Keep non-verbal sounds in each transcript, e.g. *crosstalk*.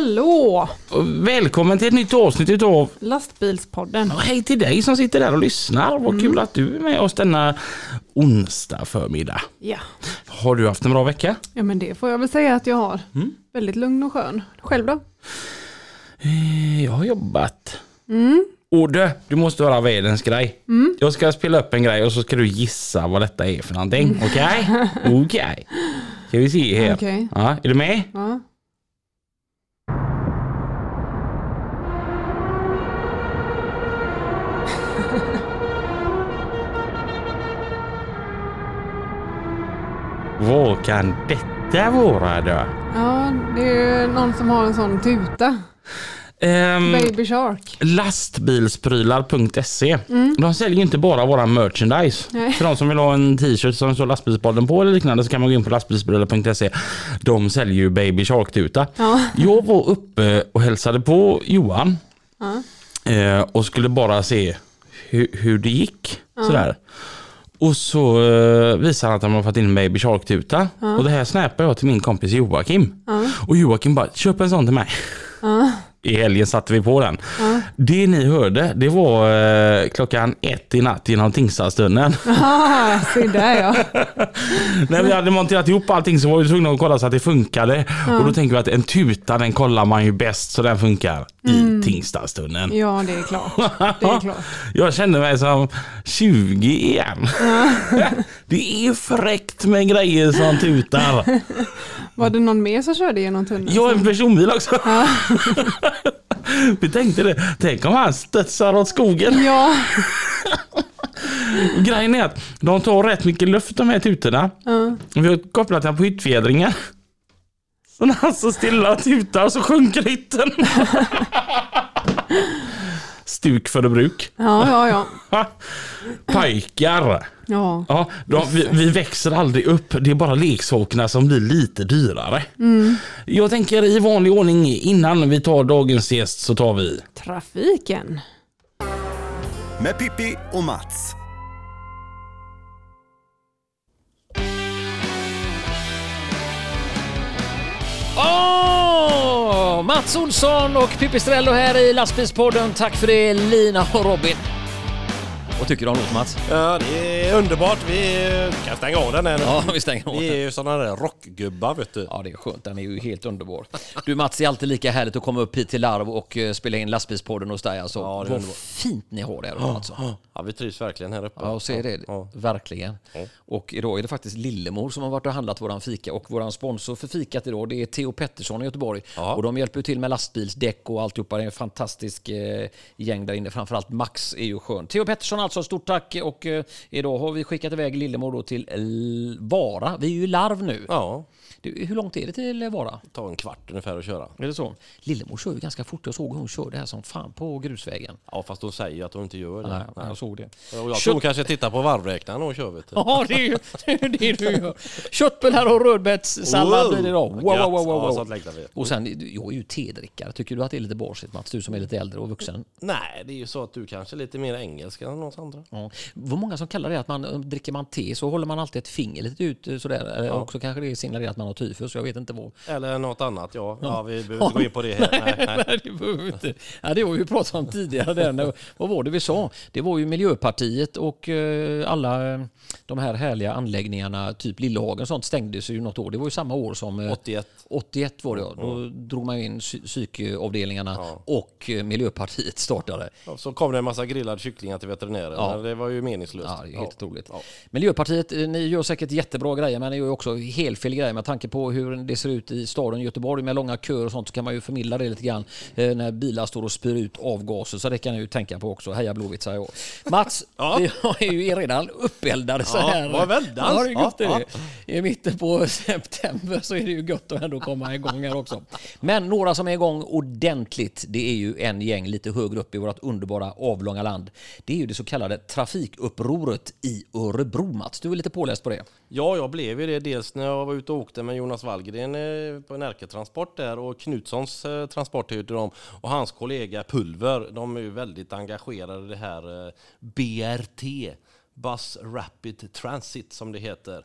Hallå! Och Välkommen till ett nytt avsnitt utav Lastbilspodden. och Hej till dig som sitter där och lyssnar. Vad kul att du är med oss denna onsdag förmiddag. Ja. Har du haft en bra vecka? ja, men det får jag väl säga att jag har. Väldigt lugn och skön. Själv då? Eh, Jag har jobbat. Mm. Och du, du måste höra världens grej. Jag ska spela upp en grej och så ska du gissa vad detta är för någonting. *laughs* Okej? Okej. Ska vi se här. Okej. Ja, är du med? Ja. Vad kan detta vara då? ja, det är någon som har en sån tuta. Ehm, Baby Shark. lastbilsprylar.se. De säljer inte bara våra merchandise. Nej. För de som vill ha en t-shirt som står lastbilspodden på eller liknande så kan man gå in på lastbilsprylar.se. De säljer ju Baby Shark-tuta. Ja. Jag var uppe och hälsade på Johan Ja. eh, och skulle bara se hur, hur det gick. Sådär. Och så eh, visar han att de har fått in en Baby Shark-tuta. Och det här snäpar jag till min kompis Joakim. Och Joakim bara, köp en sån till mig. I helgen satte vi på den. Det ni hörde, det var eh, klockan ett i natt genom Tingstadstunneln. Ah, se där ja. *laughs* När vi hade monterat ihop allting så var vi tvungna att kolla så att det funkade. Och då tänker vi att en tuta den kollar man ju bäst så den funkar i Tingstadstunneln. Ja, det är klart. Det är klart. *laughs* Jag kände mig som 20 igen. *laughs* det är fräckt med grejer som tutar. *laughs* Var det någon mer som körde genom tunneln? Är en personbil också. Vi tänkte det. Tänk om han studsar åt skogen. Ja. Grejen är att de tar rätt mycket luft de här tutorna. ja. Vi har kopplat den på hyttfjädringen. *laughs* Så när han står stilla och tutar så sjunker hytten. Stuk för bruk. Ja, ja, ja. *laughs* Pajkar. Ja, Ja, de, vi, vi växer aldrig upp. Det är bara leksakerna som blir lite dyrare. Jag tänker i vanlig ordning innan vi tar dagens gäst så tar vi trafiken. Med Pippi och Mats. Åh! Mats Olsson och Pipistrello här i lastbilspodden. Tack för det Lina och Robin. Vad tycker du om låt Mats? Ja, det är underbart. Vi kan stänga av den här nu. Ja, vi stänger av Vi den. är ju sådana där rockgubbar vet du. Ja, det är skönt. Den är ju helt underbar. Du Mats, det är alltid lika härligt att komma upp hit till Larv och eh, spela in lastbilspodden hos dig. Alltså. Ja, det är Vad underbart. fint ni har det här alltså. Ja, vi trivs verkligen här uppe. Ja, och se det. Ja. Verkligen. Och idag är det faktiskt Lillemor som har varit och handlat våran fika och våran sponsor för fikat idag det är Theo Pettersson i Göteborg. Ja. Och de hjälper till med lastbilsdäck och alltihopa. Det är en fantastisk eh, gäng där inne. Framförallt Max är ju skön. Theo Pettersson alltså, stort tack. Och eh, idag har vi skickat iväg Lillemor då till L- Vara. Vi är ju i Larv nu. Ja, Du, hur långt är det till Vara? ta en kvart ungefär att köra. Är det så? Lillemor kör ju ganska fort. Jag såg hon körde här som fan på grusvägen. Ja, fast hon säger att hon inte gör det. Nej, jag såg det. Och jag Kött- tror hon kanske tittar på varvräknaren när hon kör vet du. *laughs* Ja, det är ju det, är det du gör. Köttbullar och rödbetssallad blir det idag. Wow, wow, wow, wow, Ja, wow. sånt längtar vi. Och sen, jag är ju tedrickare. Tycker du att det är lite barsigt Mats? Du som är lite äldre och vuxen. Nej, det är ju så att du kanske är lite mer engelska än oss andra. Ja. Vad många som kallar det att man dricker man te så håller man alltid ett finger lite ut eh, sådär. Eller också kanske det signalerar att man har tyfus. Jag vet inte vad. Eller något annat, ja. Ja, vi behöver inte gå in på det här. *laughs* Nej, nej. Nej, det behöver vi inte. Ja, det vi ju pratat om tidigare. Där. Vad var det vi sa? Det var ju Miljöpartiet och eh, alla eh, de här härliga anläggningarna, typ Lillhagen och sånt, stängdes ju något år. Det var ju samma år som... eh, 81. 81 var det ja. Då drog man in psy- psykavdelningarna och eh, Miljöpartiet startade. Ja, Så kom det en massa grillad kycklingar till veterinären. Ja. Det var ju meningslöst. Ja, helt Ja. otroligt. Ja. Miljöpartiet, ni gör säkert jättebra grejer men ni gör ju också helt fel grejer med tanke på hur det ser ut i staden Göteborg med långa köer och sånt så kan man ju förmidla det lite grann eh, när bilar står och spyr ut avgaser så det kan ni ju tänka på också. Heja Blåvitt säger jag. Mats, *laughs* Ja. vi har ju redan uppeldade så Ja, här. vad väldans. Ja, det är gött Ja, det. I mitten på *laughs* september så är det ju gött att ändå komma igång här också. Men några som är igång ordentligt, det är ju en gäng lite högre upp i vårt underbara avlånga land. Det är ju det så kallade trafikupproret i Örebro, Mats. Du är lite påläst på det. Ja, jag blev ju det dels när jag var ute och åkte med Jonas Wallgren eh, på Närke Närketransport där och Knutssons eh, transport heter de och hans kollega Pulver. De är ju väldigt engagerade i det här eh, BRT. Bus Rapid Transit som det heter.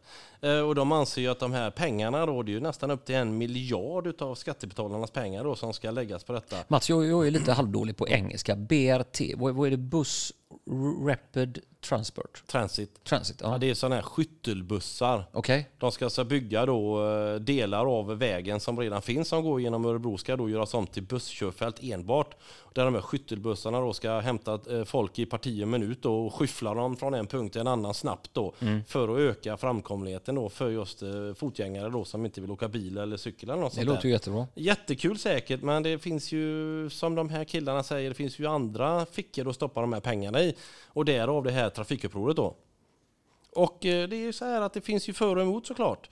Och de anser ju att de här pengarna då, det är ju nästan upp till en miljard utav skattebetalarnas pengar då som ska läggas på detta. Mats, jag, jag är lite halvdålig på engelska. BRT, vad, vad är det? Bus Rapid Transport? Transit. Transit, ja. Ja, det är sådana här skyttelbussar. Okej. De ska alltså bygga då eh, delar av vägen som redan finns som går genom Örebro ska då göras om till busskörfält enbart. Där de här skyttelbussarna då ska hämta eh, folk i parti och minut då och skyffla dem från en punkt till en annan snabbt då för att öka framkomligheten då för just eh, fotgängare då som inte vill åka bil eller cykel eller något Det sånt låter där. ju jättebra. Jättekul säkert, men det finns ju, som de här killarna säger, det finns ju andra fickor att stoppa de här pengarna i. Och därav det här trafikupproret då. Och eh, det är ju så här att det finns ju för och emot såklart.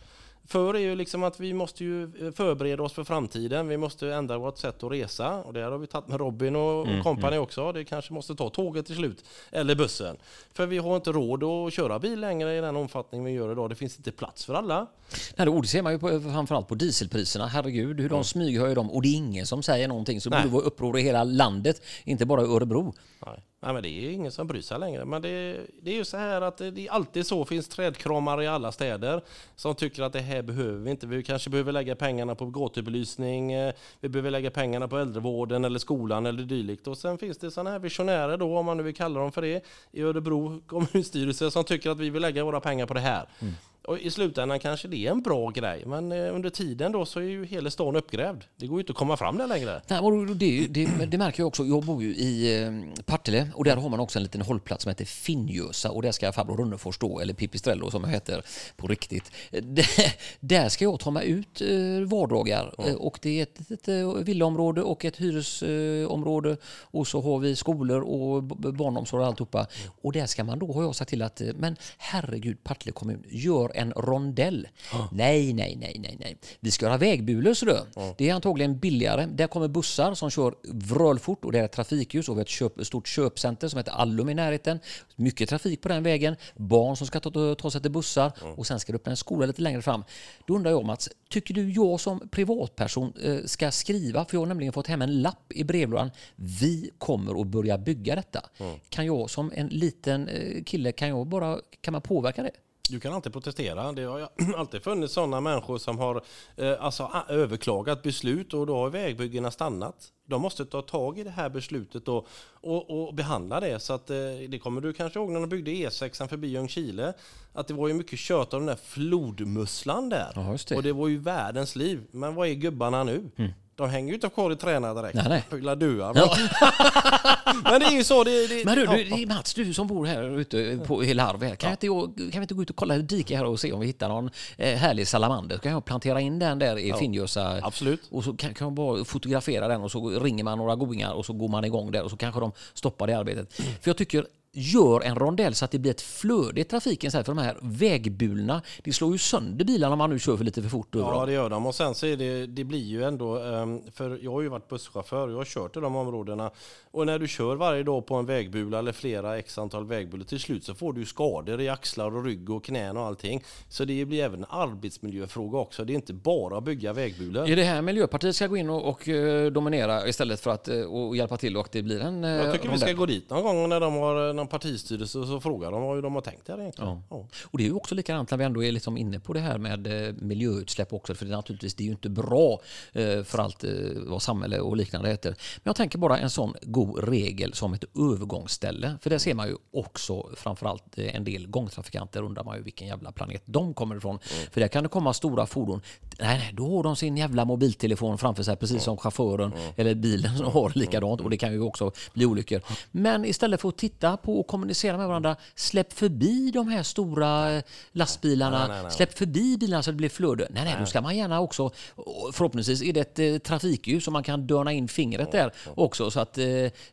För är ju liksom att vi måste ju eh, förbereda oss för framtiden. Vi måste ändra vårt sätt att resa. Och det har vi tagit med Robin och, och company också. Det kanske måste ta tåget till slut. Eller bussen. För vi har inte råd att köra bil längre i den omfattning vi gör idag. Det finns inte plats för alla. Nej, det ser man ju på, framförallt på dieselpriserna. Herregud, hur de smyghöjer dem. Och det är ingen som säger någonting. Så det borde vara uppror i hela landet, inte bara i Örebro. Nej. Nej, men det är ingen som bryr sig längre. Men det, det är ju så här att det, det är alltid så. finns trädkramare i alla städer som tycker att det här behöver vi inte. Vi kanske behöver lägga pengarna på gatubelysning. Eh, vi behöver lägga pengarna på äldrevården eller skolan eller dylikt. Och sen finns det sådana här visionärer då, om man nu vill kalla dem för det, i Örebro kommunstyrelse som tycker att vi vill lägga våra pengar på det här. Mm. Och I slutändan kanske det är en bra grej, men eh, under tiden då så är ju hela stan uppgrävd. Det går ju inte att komma fram där längre. Nej, det, det, det märker jag också. Jag bor ju i eh, Partille och där har man också en liten hållplats som heter Finnjösa och där ska farbror Runnefors stå, eller Pipistrello som jag heter på riktigt. Eh, *laughs* Där, ska jag ta mig ut vardagar Eh, och det är ett, ett, villaområde och ett hyresområde och så har vi skolor och barnomsorg och alltihopa. Och där ska man då, har jag sagt till att, men herregud Partille kommun, gör en rondell. Nej, nej, nej, nej, nej. Vi ska göra vägbulor så du. Det är antagligen billigare. Där kommer bussar som kör vrölfort och det är trafikljus och vi har ett köp, stort köpcenter som heter Allum i närheten. Mycket trafik på den vägen. Barn som ska ta, ta sig till bussar och sen ska det öppna en skola lite längre fram. Då undrar jag Mats, tycker du jag som privatperson eh, ska skriva, för jag har nämligen fått hem en lapp i brevlådan. Vi kommer att börja bygga detta. Kan jag som en liten eh, kille, kan jag bara, kan man påverka det? Du kan alltid protestera. Det har *clears throat* alltid funnits sådana människor som har eh, alltså, överklagat beslut och då har vägbyggena stannat. De måste ta tag i det här beslutet och, och, och behandla det. Så att, eh, det kommer du kanske ihåg när de byggde E6 förbi Ljungskile. Att det var ju mycket kött av den där flodmusslan där. Ja, det. Och det var ju världens liv. Men vad är gubbarna nu? De hänger ju inte kvar i träna direkt. Nej, nej. Pilla dua. *laughs* Men det är ju så. Det, det, Men du, ja, du det är Mats, du som bor här ute på i Larv här. Kan, jag inte, gå- kan vi inte gå ut och kolla ett dike här och se om vi hittar någon eh, härlig salamander? Kan jag plantera in den där i Finnjösa? absolut. Och så kan, kan man bara fotografera den och så ringer man några goingar och så går man igång där och så kanske de stoppar det arbetet. För jag tycker Gör en rondell så att det blir ett flöde i trafiken. För de här vägbulorna, det slår ju sönder bilarna om man nu kör för lite för fort över Ja, det gör de. Och sen så är det, det blir ju ändå, ehm, för jag har ju varit busschaufför och jag har kört i de områdena. Och när du kör varje dag på en vägbula eller flera x antal vägbulor, till slut så får du skador i axlar och rygg och knän och allting. Så det blir även en arbetsmiljöfråga också. Det är inte bara att bygga vägbulor. Är det här Miljöpartiet ska gå in och, och eh, dominera istället för att eh, och hjälpa till och att det blir en eh, Jag tycker vi ska rondell? gå dit någon gång när de har någon partistyrelse och så frågar de hur de har tänkt här egentligen. Ja. Och det är ju också likadant när vi ändå är liksom inne på det här med eh, miljöutsläpp också. För det är naturligtvis det är ju inte bra eh, för allt eh, vad samhälle och liknande heter. Men jag tänker bara en sån god regel som ett övergångsställe. För där ser man ju också framförallt en del gångtrafikanter undrar man ju vilken jävla planet de kommer ifrån. För där kan det komma stora fordon. Nej, nej, då har de sin jävla mobiltelefon framför sig precis som chauffören eller bilen som har likadant. Och det kan ju också bli olyckor. Men istället för att titta på att kommunicera med varandra. Släpp förbi de här stora eh, lastbilarna. Nej, nej, nej. Släpp förbi bilarna så det blir flöde. Nej, nej, då ska man gärna också, och förhoppningsvis är det ett eh, trafikljus så man kan dörna in fingret där också så att eh,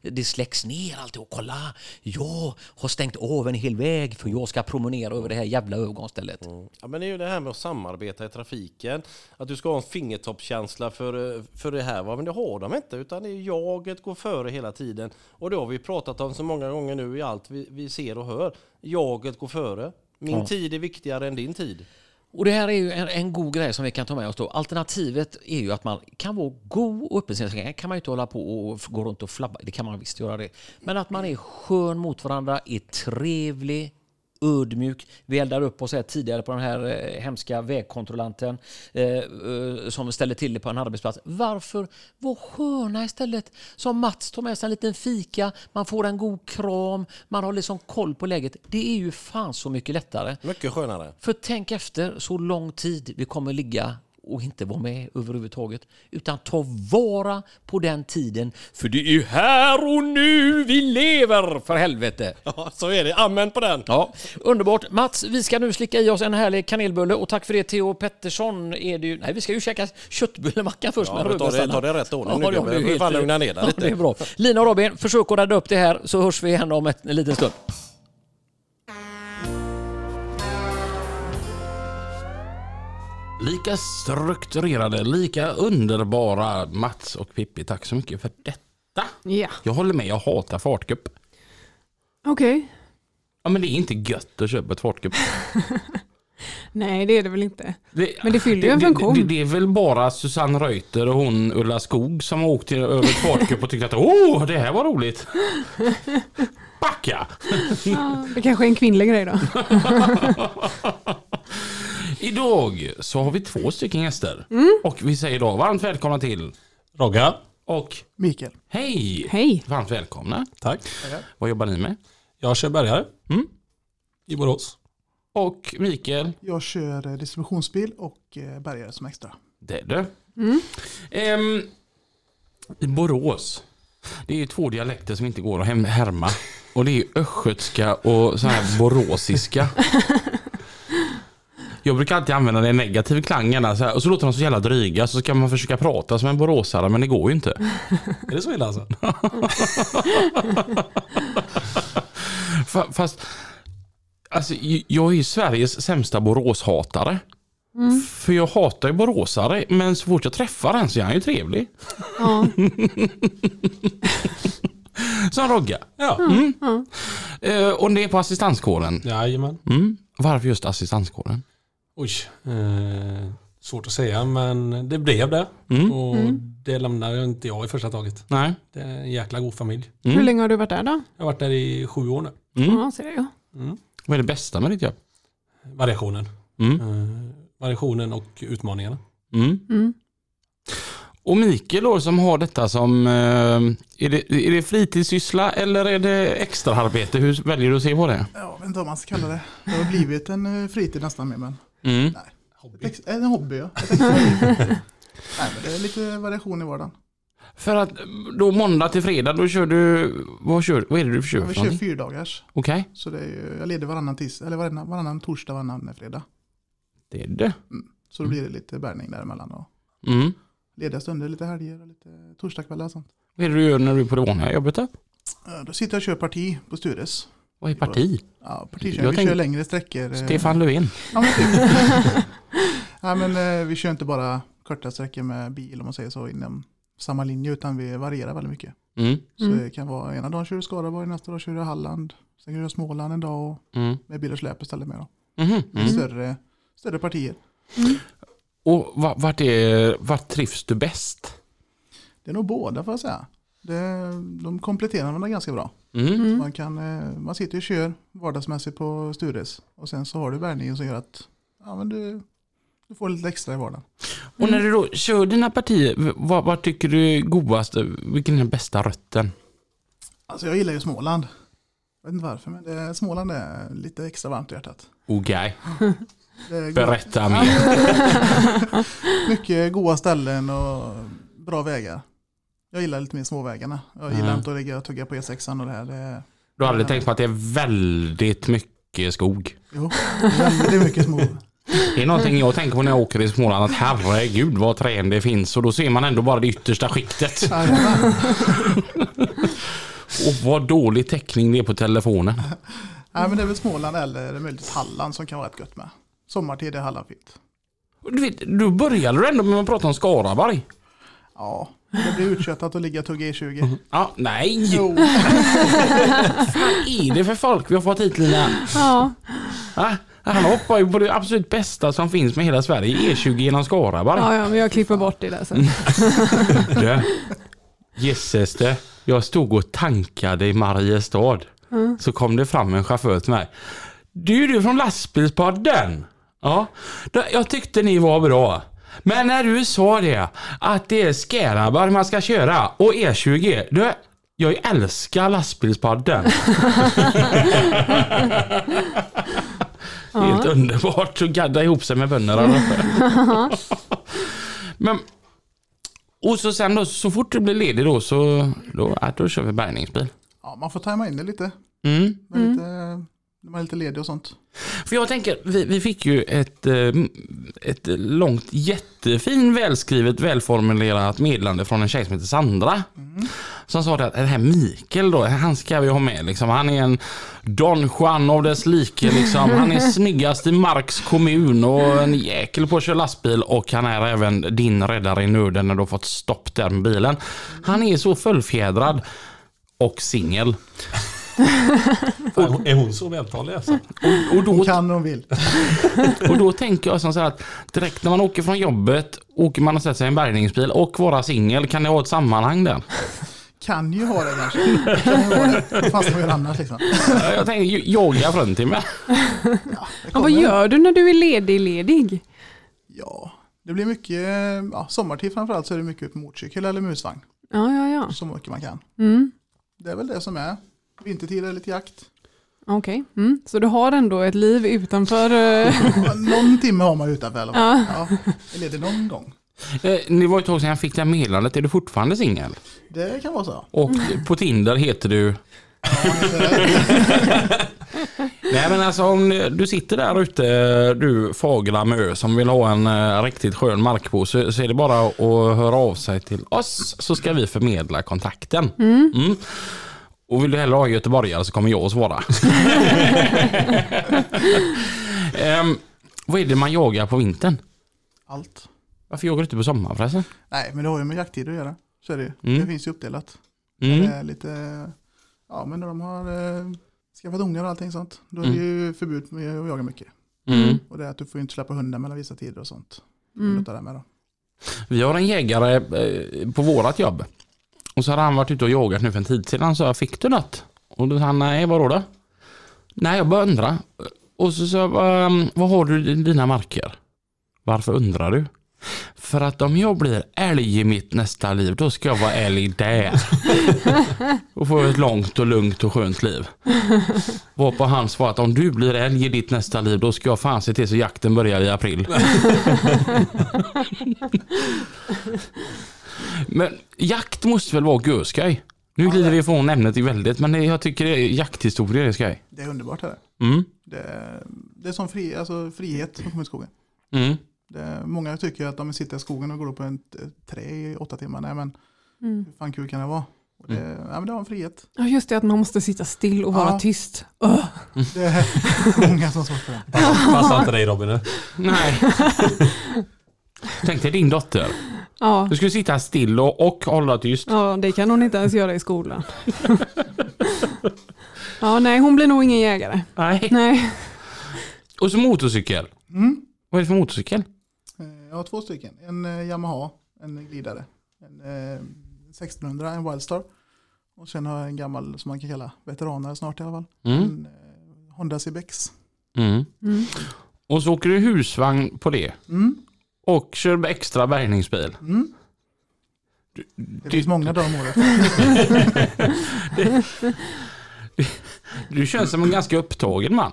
det släcks ner allt och kolla, jag har stängt av en hel väg för jag ska promenera över det här jävla övergångsstället. Ja, men det är ju det här med att samarbeta i trafiken. Att du ska ha en fingertoppskänsla för, för det här. Va? Men det har de inte, utan det är jaget går före hela tiden. Och det har vi pratat om så många gånger nu i allt vi, vi ser och hör. Jaget går före. Min Ja. tid är viktigare än din tid. Och det här är ju en, en god grej som vi kan ta med oss då. Alternativet är ju att man kan vara god och uppmärksam. kan man ju inte hålla på och gå runt och flabba. Det kan man visst göra det. Men att man är skön mot varandra, är trevlig, ödmjuk. Vi eldar upp oss här tidigare på den här eh, hemska vägkontrollanten eh, eh, som ställer till det på en arbetsplats. Varför vara sköna istället? Som Mats tar med sig en liten fika, man får en god kram, man har liksom koll på läget. Det är ju fan så mycket lättare. Mycket skönare. För tänk efter så lång tid vi kommer ligga och inte vara med överhuvudtaget. Utan ta vara på den tiden. För det är här och nu vi lever, för helvete! Ja, så är det. Amen på den. Ja, underbart. Mats, vi ska nu slicka i oss en härlig kanelbulle och tack för det Theo Pettersson. Är det ju... Nej, vi ska ju käka köttbullemacka först Ja, med men ta det- rätt ordning nu, det har gubben. du får fan lugna ner dig Ja, lite. det är bra. Lina och Robin, försök att rädda upp det här så hörs vi igen om ett, en liten stund. Lika strukturerade, lika underbara Mats och Pippi. Tack så mycket för detta. Ja, Jag håller med, jag hatar fartcup. okej. Ja men det är inte gött att köpa ett fartcup. *laughs* Nej, det är det väl inte. Det, Men det fyller ju en det, funktion. Det, det är väl bara Susanne Reuter och hon Ulla Skog som har åkt över ett fartcup och tyckt att åh, det här var roligt. *laughs* Backa! Ja, det kanske är en kvinnlig grej då. *laughs* Idag så har vi två stycken gäster. Mm. Och vi säger då varmt välkomna till Rogga. och Mikael. hej! Hej. Varmt välkomna. Tack. Vad jobbar ni med? Jag kör bärgare. Mm. I Borås. Och Mikael, Jag kör eh, distributionsbil och eh, bärgare som extra. det är du. Ehm, I Borås, det är ju två dialekter som inte går att härma. Och det är ju östgötska och sån här *laughs* boråsiska. Jag brukar alltid använda den negativ klang gärna så här, och så låter de så jävla dryga så ska man försöka prata som en boråsare men det går ju inte. *laughs* Är det så illa alltså? *laughs* Fa- Fast, alltså, jag är ju Sveriges sämsta Boråshatare. För jag hatar ju boråsare, men så fort jag träffar en så är han ju trevlig. Ja. *laughs* Som Rogga. Ja. Eh, och det är på assistanskåren. Jajamän. Mm. Varför just assistanskåren? Oj. Eh, svårt att säga men det blev det. Mm. Och det lämnade inte jag i första taget. Nej. Det är en jäkla god familj. Mm. Hur länge har du varit där då? Jag har varit där i sju år nu. Mm. Ja, ser jag. Vad är det bästa med ditt jobb? Variationen. Mm. Eh, variationen och utmaningarna. Mm. Mm. Och Mikael då som har detta som, eh, är det, är det fritidssyssla eller är det extraarbete? Hur väljer du att se på det? Jag vet inte vad man ska kalla det. Det har blivit en eh, fritid nästan med men Mm. ett ex- en hobby ja. *laughs* Nej men det är lite variation i vardagen. För att då måndag till fredag, då kör du, vad, kör, vad är det du kör Ja, vi kör någonting? fyra dagars. Okej, Så det är ju, jag leder varannan, tis, eller varannan, varannan torsdag, varannan fredag. det är det. Så då blir det lite bärgning däremellan. Och Mm. lediga stunder, lite helger och lite torsdagskvällar och sånt. Vad är det du gör när du är på det vanliga jobbet då? Då sitter jag och kör parti på Stures. Vad är parti? Ja, partikör. Jag Vi kör längre sträckor. eh, Stefan Löfven. Ja, men typ. *laughs* ja, men, eh, vi kör inte bara korta sträckor med bil om man säger så inom samma linje utan vi varierar väldigt mycket. Mm. Så Mm. det kan vara ena dagen kör du Skaraborg, nästa dag kör du Halland. Sen kan du Småland en dag och Mm. med bil och släp istället med. Då. Mhm. Med Mm. större, större partier. Och va- vart, är, vart trivs du bäst? Det är nog båda får jag säga. Det, de kompletterar varandra ganska bra. Mm. Mm. Man, kan, eh, man sitter och kör vardagsmässigt på Stures och sen så har du bärgningen som gör att ja, men du, du får lite extra i vardagen. Och när du då kör dina partier, vad, vad tycker du är godast? Vilken är den bästa rötten? Alltså jag gillar ju Småland. Jag vet inte varför men det, Småland är lite extra varmt i hjärtat. Okej, *laughs* är berätta mer. *laughs* Mycket goda ställen och bra vägar. Jag gillar lite mer småvägarna. Jag gillar Ja. inte att ligga och tugga på E6 och det här. Det Du har aldrig tänkt på att det är väldigt mycket skog? Jo, väldigt mycket små. Det är någonting jag tänker på när jag åker i Småland att herregud vad trän det finns och då ser man ändå bara det yttersta skiktet. Och vad dålig täckning det är på telefonen. Nej, men det är väl Småland eller möjligtvis Halland som kan vara rätt gött med. Sommartid är Halland fint. Du vet, då började du ändå med att prata om Skaraborg. Ja, det blir utkött att ligga och tugga E20. Ja, nej! Jo, *laughs* Vad är det för folk vi har fått hit Lina? Ja, Va? Han hoppar ju på det absolut bästa som finns med hela Sverige, E20 genom Skaraborg. ja, ja, men jag klipper bort det där sen. *laughs* Du, Gisses det, jag stod och tankade i Mariestad. Så kom det fram en chaufför till mig. Du är du från lastbilspodden? Ja, jag tyckte ni var bra. Men när du sa det, att det är Skaraborg man ska köra och E20, du, jag älskar lastbilspodden. *laughs* Helt underbart att gadda ihop sig med bönderna. *laughs* Men och så sen då, så fort du blir ledig då så då, ja, då kör vi bärgningsbil. ja, man får tajma in det lite. Mm. Med lite när man är lite ledig och sånt. För jag tänker, vi, vi fick ju ett, eh, ett långt, jättefin, välskrivet, välformulerat meddelande från en tjej som heter Sandra. Som sa det att det här Mikael då, han ska vi ha med liksom. Han är en Don Juan av dess like liksom. Han är *laughs* snyggast i Marks kommun och en jäkel på att köra lastbil och han är även din räddare i nöden när du har fått stopp där med bilen. Han är så fullfjädrad och singel. Fan, är hon så vältalig alltså? Och då Kan om vill. *laughs* Och då tänker jag som så här att direkt när man åker från jobbet, åker man och sätter sig i en bärgningsbil och vara singel, kan det ha ett sammanhang där? Kan ju ha det kanske. Kan ju ha det. Vad fan ska man göra annars liksom? Ja, Jag tänker ju- yoga fruntimmer. Det Ja, vad gör du när du är ledig ledig? Ja, det blir mycket, ja, sommartid framförallt så är det mycket på motorcykel eller musvagn. Ja, ja, ja. Så mycket man kan. Mm. Det är väl det som är. Vintertid är lite jakt. Okej, mm. så du har ändå ett liv utanför... eh, Någon timme har man utanför i alla fall. Ja. Ja, eller är det någon gång? Eh, Det var ett tag sedan jag fick det här meddelandet. Är du fortfarande singel? Det kan vara så. Och på Tinder heter du? *laughs* Nej men alltså om du sitter där ute, du fagla mö som vill ha en eh, riktigt skön markbo så, så är det bara att höra av sig till oss så ska vi förmedla kontakten. Mm. Och vill du hellre ha göteborgare så kommer jag att svara. *laughs* Ehm, vad är det man jagar på vintern? Allt. Varför jagar du inte på sommaren förresten? Nej, men det har ju med jakttider att göra. Så är det. Mm. Det finns ju uppdelat. Mm. Det är lite, ja men när de har eh, skaffat ungar och allting sånt. Då är det ju förbud med att jaga mycket. Mm. Och det är att du får inte släppa hundar mellan vissa tider och sånt. Mm. Det med då. Vi har en jägare eh, på vårat jobb. Och så hade han varit ute och jagat nu för en tid sedan. Så jag, fick du något? Och då sa han, nej vadå då? Nej, jag bara undrar. Och så sa jag, "Vad- har du i dina marker? Varför undrar du? För att om jag blir älg i mitt nästa liv, då ska jag vara älg där. *laughs* och få ett långt och lugnt och skönt liv. Varpå han svarade att om du blir älg i ditt nästa liv, då ska jag fan se till så jakten börjar i april. *laughs* *laughs* Men jakt måste väl vara görskoj? Nu glider vi ifrån ämnet i väldigt, men jag tycker det är jakthistorier är skoj. Det är underbart här. Mm. Det, är- det är som fri, alltså frihet som kommer i skogen. Mm. Det, är- många tycker att de sitter i skogen och går upp på eh, trä i åtta timmar. Nej men Mm. hur fan kul kan det vara? Och det, Mm. ja, men det har en frihet. Ja, just det att man måste sitta still och vara Ja. tyst. Öh. Det är *laughs* många som svarar på det. Passar, passar inte dig Robin? nu? Nej. *laughs* Tänk dig din dotter. Ja. Du skulle sitta still och, och hålla tyst. ja, det kan hon inte ens göra i skolan. *laughs* ja, nej, hon blir nog ingen jägare. Nej. Nej. Och så motorcykel. Mm. Vad är det för motorcykel? Eh, Jag har två stycken. En eh, Yamaha, en glidare. En eh, 1600, en Wildstar. Och sen har jag en gammal som man kan kalla veteranare snart i alla fall. Mm. En eh, Honda CBX. Mm. Mm. Och så åker du husvagn på det. Mm. Och kör extra bärgningsbil. Mm. Det Du- finns många dagar om året. Du känns som en ganska upptagen man.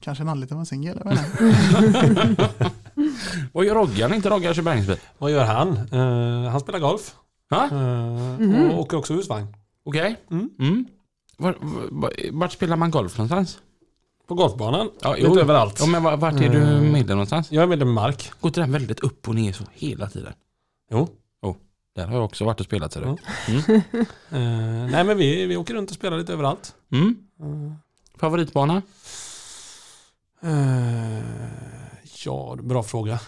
Kanske en anledning man singel. jag vet inte. *laughs* Vad gör Roggan? Inte Roggan kör bärgningsbil? Vad gör han? Eh, han spelar golf. Ja, Eh, Mhm. Och åker också husvagn. okej. Mm. Mm. var, var, vart spelar man golf någonstans? På golfbanan? Ja, Lite överallt. Ja, men var- vart är du medlem någonstans? Jag är medlem i Mark. Går inte den väldigt upp och ner så hela tiden? Jo. Där har jag också varit och spelat. Så Ja. mm. *laughs* Eh, nej men vi, vi åker runt och spelar lite överallt. Mm. Eh, Favoritbana? eh, ja, bra fråga.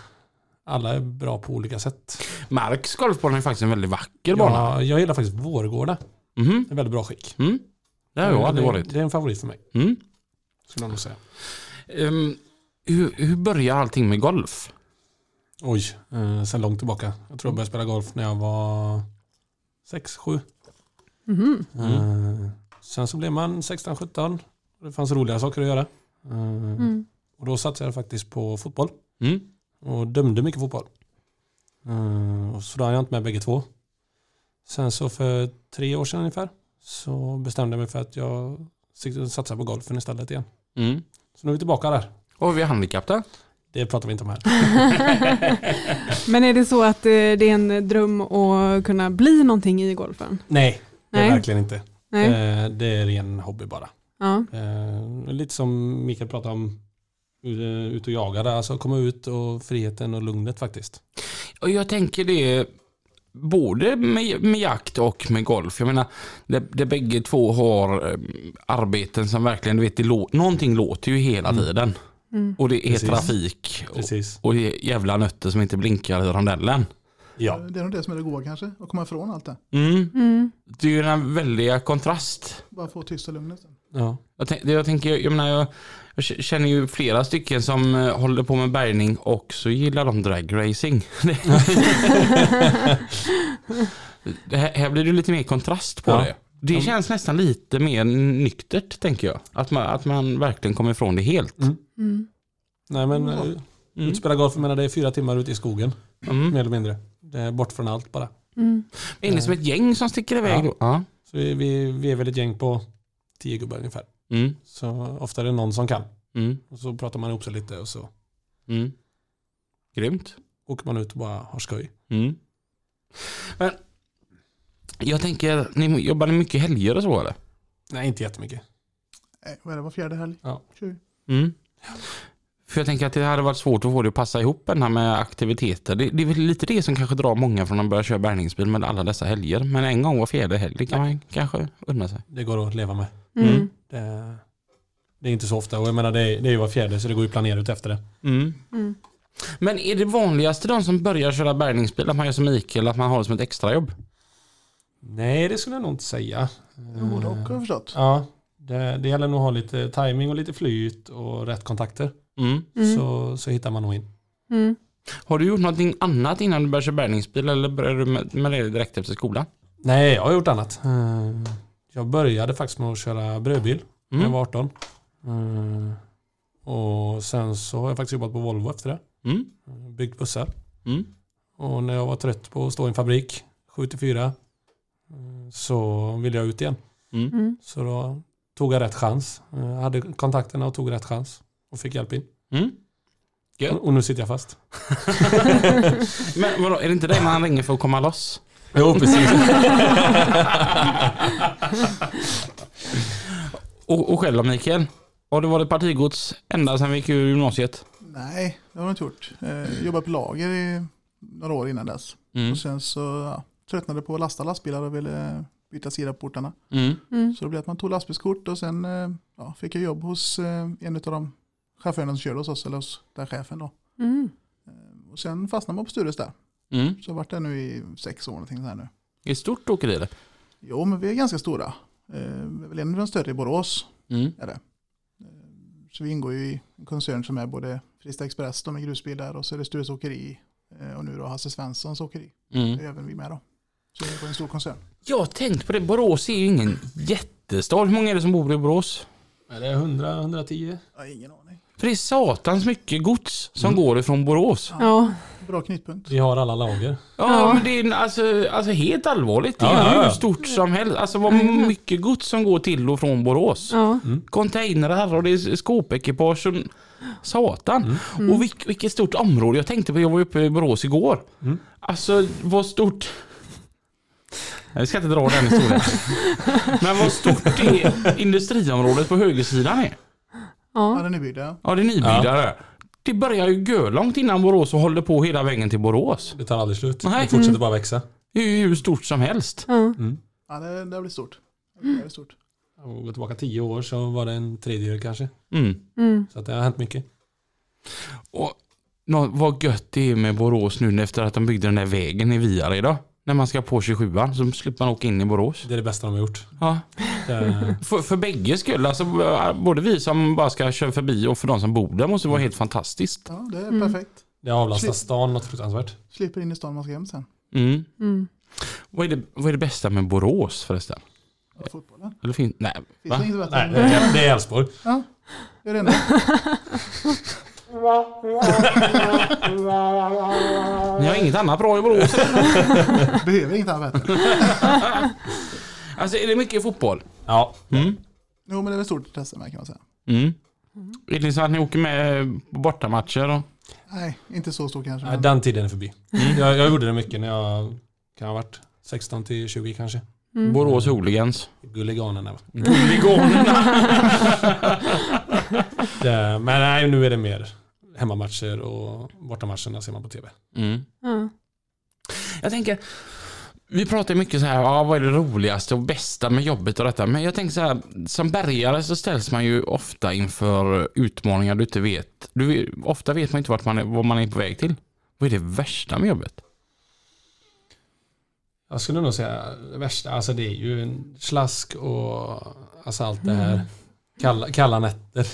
Alla är bra på olika sätt. Marks golfbana är faktiskt en väldigt vacker bana. Ja, jag gillar faktiskt Vårgårda. Mhm. Det är väldigt bra skick. Mm. Det har jag aldrig det, varit. Det är en favorit för mig. Mm. Skulle jag nog säga. Ehm, hur, hur börjar allting med golf? Oj, eh, sen långt tillbaka. Jag tror jag började spela golf när jag var 6-7. Mhm. Eh, sen så blev man 16-17. Det fanns roligare saker att göra. Eh, Mm. Och då satsade jag faktiskt på fotboll. Mm. Och dömde mycket fotboll. Eh, och så då hann jag inte med bägge två. Sen så för tre år sedan ungefär så bestämde jag mig för att jag satsar på golfen istället igen. Mm. Så nu är vi tillbaka där. Och vi handikapp då? Det pratar vi inte om här. *laughs* Men är det så att eh, det är en dröm att kunna bli någonting i golfen? Nej, det är Nej. verkligen inte. Nej. Eh, det är ren hobby bara. Ja. Eh, lite som Mikael pratade om, ut och jaga där. Alltså komma ut och friheten och lugnet faktiskt. Och jag tänker det både med, med jakt och med golf. Jag menar, det, det bägge två har eh, arbeten som verkligen, du vet, det lå, någonting låter ju hela Mm. tiden. Mm. Och det är Precis. trafik och, Precis. och det är jävla nötter som inte blinkar i rondellen. Ja. Det är nog det som är det goda kanske, att komma ifrån allt det. Mm. Mm. Det är ju en väldiga kontrast. Bara få tyst och lugnet. ja. Jag, tänk, jag tänker, jag menar, jag, jag känner ju flera stycken som eh, håller på med bärgning och så gillar de dragracing. *laughs* det här, här blir det lite mer kontrast på Ja. det. Det känns nästan lite mer nyktert tänker jag. Att man, att man verkligen kommer ifrån det helt. Mm. Mm. Nej men eh, Mm. ut spela golf, jag menar det är fyra timmar ute i skogen. Mm. Mer eller mindre. Det är bort från allt bara. Mm. Är ni som ett gäng som sticker iväg Ja. då? Ja. Så vi, vi, vi är väl ett gäng på tio gubbar ungefär. Mm. Så ofta är det någon som kan. Mm. Och så pratar man ihop sig lite och så Mm. Grymt. åker man ut och bara har skoj. Mm. Men jag tänker, ni jobbar ni mycket helger och så eller? Nej, inte jättemycket. Nej, vad är det, var fjärde helg? Ja. Mm. För jag tänker att det hade varit svårt att få det att passa ihop den här med aktiviteter. Det, det är väl lite det som kanske drar många från att börja köra bärgningsbil med alla dessa helger. Men en gång var fjärde helg det kan man kanske unna sig. Det går att leva med. Mm. Det, det är inte så ofta och jag menar det är, det är ju var fjärde så det går ju att planera ut efter det. Mm. Mm. Men är det vanligaste de som börjar köra bärgningsbil att man gör som Mikael, att man har det som ett extrajobb? Nej, det skulle jag nog inte säga. Både och har jag förstått. Ja, det, det gäller nog att ha lite timing och lite flyt och rätt kontakter. Mm. Mm. Så, så hittar man nog in. Mm. Har du gjort någonting annat innan du började köra bärgningsbil eller började du med, med det direkt efter skolan? Nej, jag har gjort annat. Eh, Jag började faktiskt med att köra brödbil när jag Mm. var 18. Eh, Och sen så har jag faktiskt jobbat på Volvo efter det. Mm. Byggt bussar. Mm. Och när jag var trött på att stå i en fabrik 7-4 eh, så ville jag ut igen. Mm. Mm. Så då tog jag rätt chans. Jag hade kontakterna och tog rätt chans. Och fick hjälp in. Mm. Och och nu sitter jag fast. *laughs* Men vadå, är det inte det man ringer för att komma loss? Jo, precis. Och, och själv då Mikael? Har du varit partigods ända sedan vi gick ur gymnasiet? Nej, det har jag inte gjort. Eh, jobbat på lager i några år innan dess. Mm. Och sen så ja, tröttnade på att lasta lastbilar och ville byta sida på portarna. Mm. Mm. Så det blev att man tog lastbilskort och sen eh, ja, fick jag jobb hos eh, en av de chaufförerna som körde hos oss, eller hos den chefen då. Mm. Och sen fastnade man på Stures där. Mm. Så jag har varit där nu i sex år någonting så här nu. Det är ett stort åkeri eller? Jo, men vi är ganska stora. Eh, vi är väl en av de större i Borås. Mm. Är det. Eh, Så vi ingår ju i en koncern som är både Frista Express, de är grusbilar, och så är det Stures Åkeri eh, och nu då Hasse Svenssons Åkeri. Mm. Det är även vi med då. Så vi är på en stor koncern. Jag har tänkt på det, Borås är ju ingen jättestad. Hur många är det som bor i Borås? Är det 100-110? Jag har ingen aning. För det är satans mycket gods som går ifrån Borås. Ja. Bra knytpunkt. Vi har alla lager. Ja, Ja. men det är alltså, alltså helt allvarligt. Det är Ja, ju ja, ja. hur stort som helst. Alltså vad Jajamän. mycket gods som går till och från Borås. Ja. Containrar och det är skåpekipage. och- Satan. Och vilk, vilket stort område. Jag tänkte på, jag var uppe i Borås igår. Mm. Alltså vad stort. Jag ska inte dra den historien. *laughs* Men vad stort det industriområdet på högersidan är. Ja, Ja. den är byggd ja. Ja, det är nybyggda där. Det börjar ju långt innan Borås och håller på hela vägen till Borås. Det tar aldrig slut. Nej. Det fortsätter bara växa. Det är ju hur stort som helst. Ja. Ja, det, det blir stort. Det blir stort. Om vi går tillbaka tio år så var det en tredjedel kanske. Mm. Mm. Så att det har hänt mycket. Och nå- vad gött det är med Borås nu efter att de byggde den där vägen i Viare idag. När man ska på 27 så slipper man åka in i Borås. Det är det bästa de har gjort. Ja. Det, *laughs* För, för bägge skull, alltså, både vi som bara ska köra förbi och för de som bor där måste det vara helt fantastiskt. Ja, det är Mm. perfekt. det avlastar Slip- stan något fruktansvärt. Slipper in i stan man ska hem sen. Mm. Mm. Vad, är det, vad är det bästa med Borås förresten? Ja, fotbollen. Eller fin- nej, Finns det inget bättre? Nej, det är- det är Elfsborg. Ja, det är det enda. *laughs* Ni har inget annat bra i Borås? *laughs* Behöver inget annat bättre. alltså är det mycket fotboll? Ja, Mm. Jo, men det är väl stort intresse med kan man säga. Mm. Är det så att ni åker med på bortamatcher? Och... Nej, inte så stor kanske. nej, Men den tiden är förbi. Jag, jag gjorde det mycket när jag kan ha varit 16 till 20 kanske. Mm. Borås Hooligans? Gulliganerna. va? Gulliganerna! *laughs* Men nej, nu är det mer hemmamatcher och bortamatcherna ser man på tv. Mm. Ja. Jag tänker, vi pratar mycket så här, ja, vad är det roligaste och bästa med jobbet och detta. Men jag tänker så här, som bärgare så ställs man ju ofta inför utmaningar du inte vet. Du, ofta vet man inte vart man är, vad man är på väg till. Vad är det värsta med jobbet? Jag skulle nog säga det värsta, alltså det är ju en slask och alltså allt det här. Kalla, kalla nätter.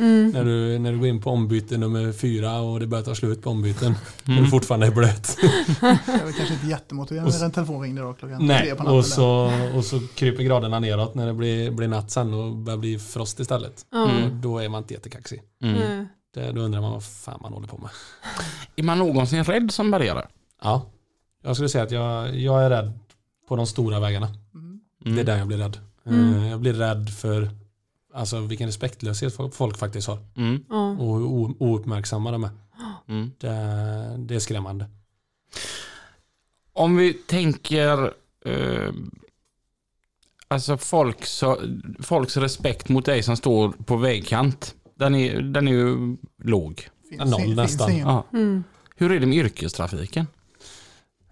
Mm. När, du, när du går in på ombyte nummer fyra och det börjar ta slut på ombyten. Och *laughs* Mm. du fortfarande är blöt. *laughs* det är kanske inte jättemotiverande när en telefon ringde då klockan Nej, tre på natten. och så, och så kryper graderna neråt när det blir, blir natt sen och börjar bli frost istället. Mm. Och då är man inte jättekaxig. Mm. Nej. Det, då undrar man vad fan man håller på med. Är man någonsin rädd som bärgare? Ja, jag skulle säga att jag, jag är rädd på de stora vägarna. Mm. Mm. Det är där jag blir rädd. Mm. Eh, Jag blir rädd för alltså, vilken respektlöshet folk- folk faktiskt har. Mm. Och hur ouppmärksamma de är. Mm. Det, det är skrämmande. Om vi tänker eh, alltså folks, folks respekt mot dig som står på vägkant. Den är, den är ju låg. Finns, Noll nästan. Ja. Mm. Hur är det med yrkestrafiken?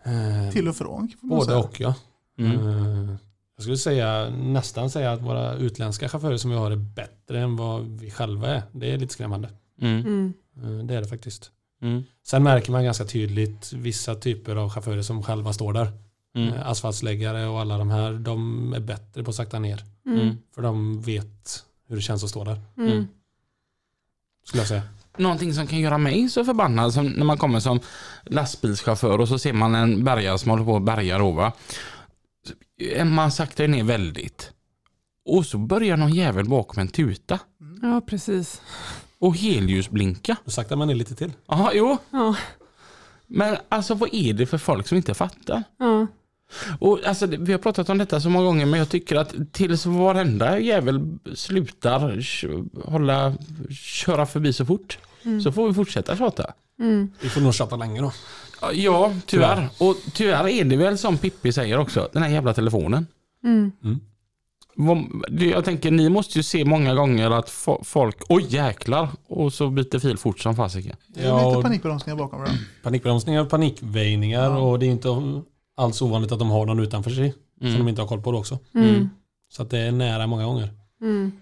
Eh, Till och från. Både säga. och ja. Mm. Eh, Jag skulle säga, nästan säga att våra utländska chaufförer som vi har är bättre än vad vi själva är. Det är lite skrämmande. Mm. Mm. Eh, Det är det faktiskt. Mm. Sen märker man ganska tydligt vissa typer av chaufförer som själva står där. Mm. Eh, Asfaltsläggare och alla de här, de är bättre på att sakta ner. Mm. Mm. För de vet hur det känns att stå där. Mm. Skulle jag säga. Någonting som kan göra mig så förbannad som när man kommer som lastbilschaufför och så ser man en bärgare som håller på att bärga då. Man saktar ner väldigt. Och så börjar någon jävel bakom en tuta Ja, precis. och helljusblinka. Då saktar man ner lite till. Jaha, jo. Ja. Men alltså vad är det för folk som inte fattar? Ja. Och alltså, vi har pratat om detta så många gånger men jag tycker att tills varenda jävel slutar hålla, köra förbi så fort Mm. så får vi fortsätta tjata. Mm. Vi får nog tjata länge då. Ja, tyvärr. Och tyvärr är det väl som Pippi säger också, den här jävla telefonen. Mm. Det- Jag tänker, ni måste ju se många gånger att fo- folk, oj jäklar, och så byter fil fort som fasiken. Det är Ja, lite panikbromsningar bakom varandra. *clears throat* Panikbromsningar, panikväjningar Ja. och det är inte alls ovanligt att de har någon utanför sig. Som de Mm. inte har koll på det också. Mm. Så att det är nära många gånger. Mm.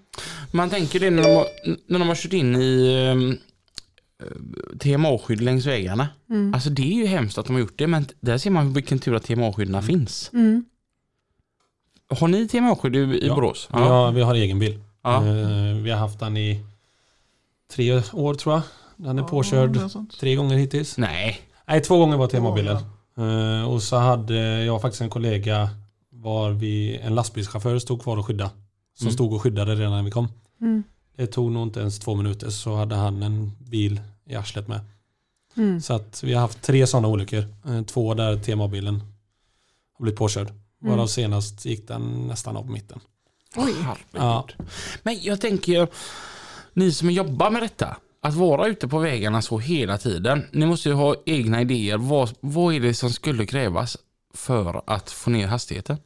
Man tänker det när de har, när de har kört in i ehm, eh, TMA-skydd längs vägarna. Mm. Alltså det är ju hemskt att de har gjort det, men där ser man vilken tur att TMA-skydden finns. Mm. Har ni TMA-skydd i, i Ja. Borås? Vi, har, vi har egen bil. Ja. Eh, Vi har haft den i tre år tror jag. Den är Ja, påkörd tre gånger hittills. Nej. Nej, två gånger var temabilen. Ja, Eh, Och så hade jag faktiskt en kollega var vi, en lastbilschaufför stod kvar och skydda. Som Mm. stod och skyddade redan när vi kom. Det tog nog inte ens två minuter så hade han en bil i arslet med. Mm. Så att vi har haft tre sådana olyckor. Eh, Två där temabilen har blivit påkörd. Varav Mm. senast gick den nästan av mitten. Oj. Ja. Men jag tänker, ni som jobbar med detta, att vara ute på vägarna så hela tiden. Ni måste ju ha egna idéer. Vad, vad är det som skulle krävas för att få ner hastigheten?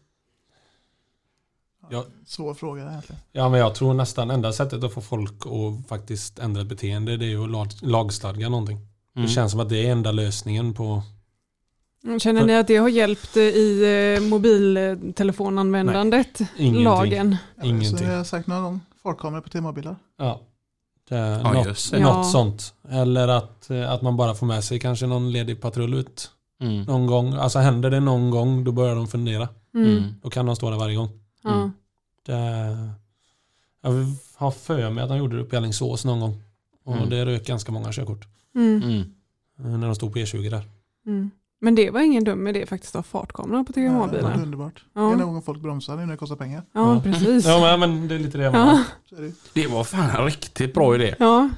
Ja. Svår fråga egentligen. Ja, men jag tror nästan enda sättet att få folk att faktiskt ändra beteende det är ju att lag, lagstadga någonting. Mm. Det känns som att det är enda lösningen på... Känner ni att det har hjälpt i eh, mobiltelefonanvändandet? Ingenting. Lagen? Ja, Ingenting. Så jag har sagt någon gång, fartkameror på T-mobilar. Ja. Det Ja, något, något Ja. sånt. Eller att, eh, att man bara får med sig kanske någon ledig patrull ut Mm. någon gång. Alltså händer det någon gång då börjar de fundera. Mm. Mm. Då kan de stå där varje gång. Ja. Mm. Det, jag har för mig att de gjorde det uppe i Alingsås någon gång. Och Mm. det rök ganska många körkort. Mm. Mm. eh, När de stod på E20 där. Mm. Men det var ingen dum idé faktiskt att ha fartkameror på Ja, det var TGH-bilar. underbart. Ja. Det är någon gång folk bromsar nu när det kostar pengar. Ja, Ja. precis. Ja men, det är lite det jag menar. Ja. Det var fan en riktigt bra idé. ja,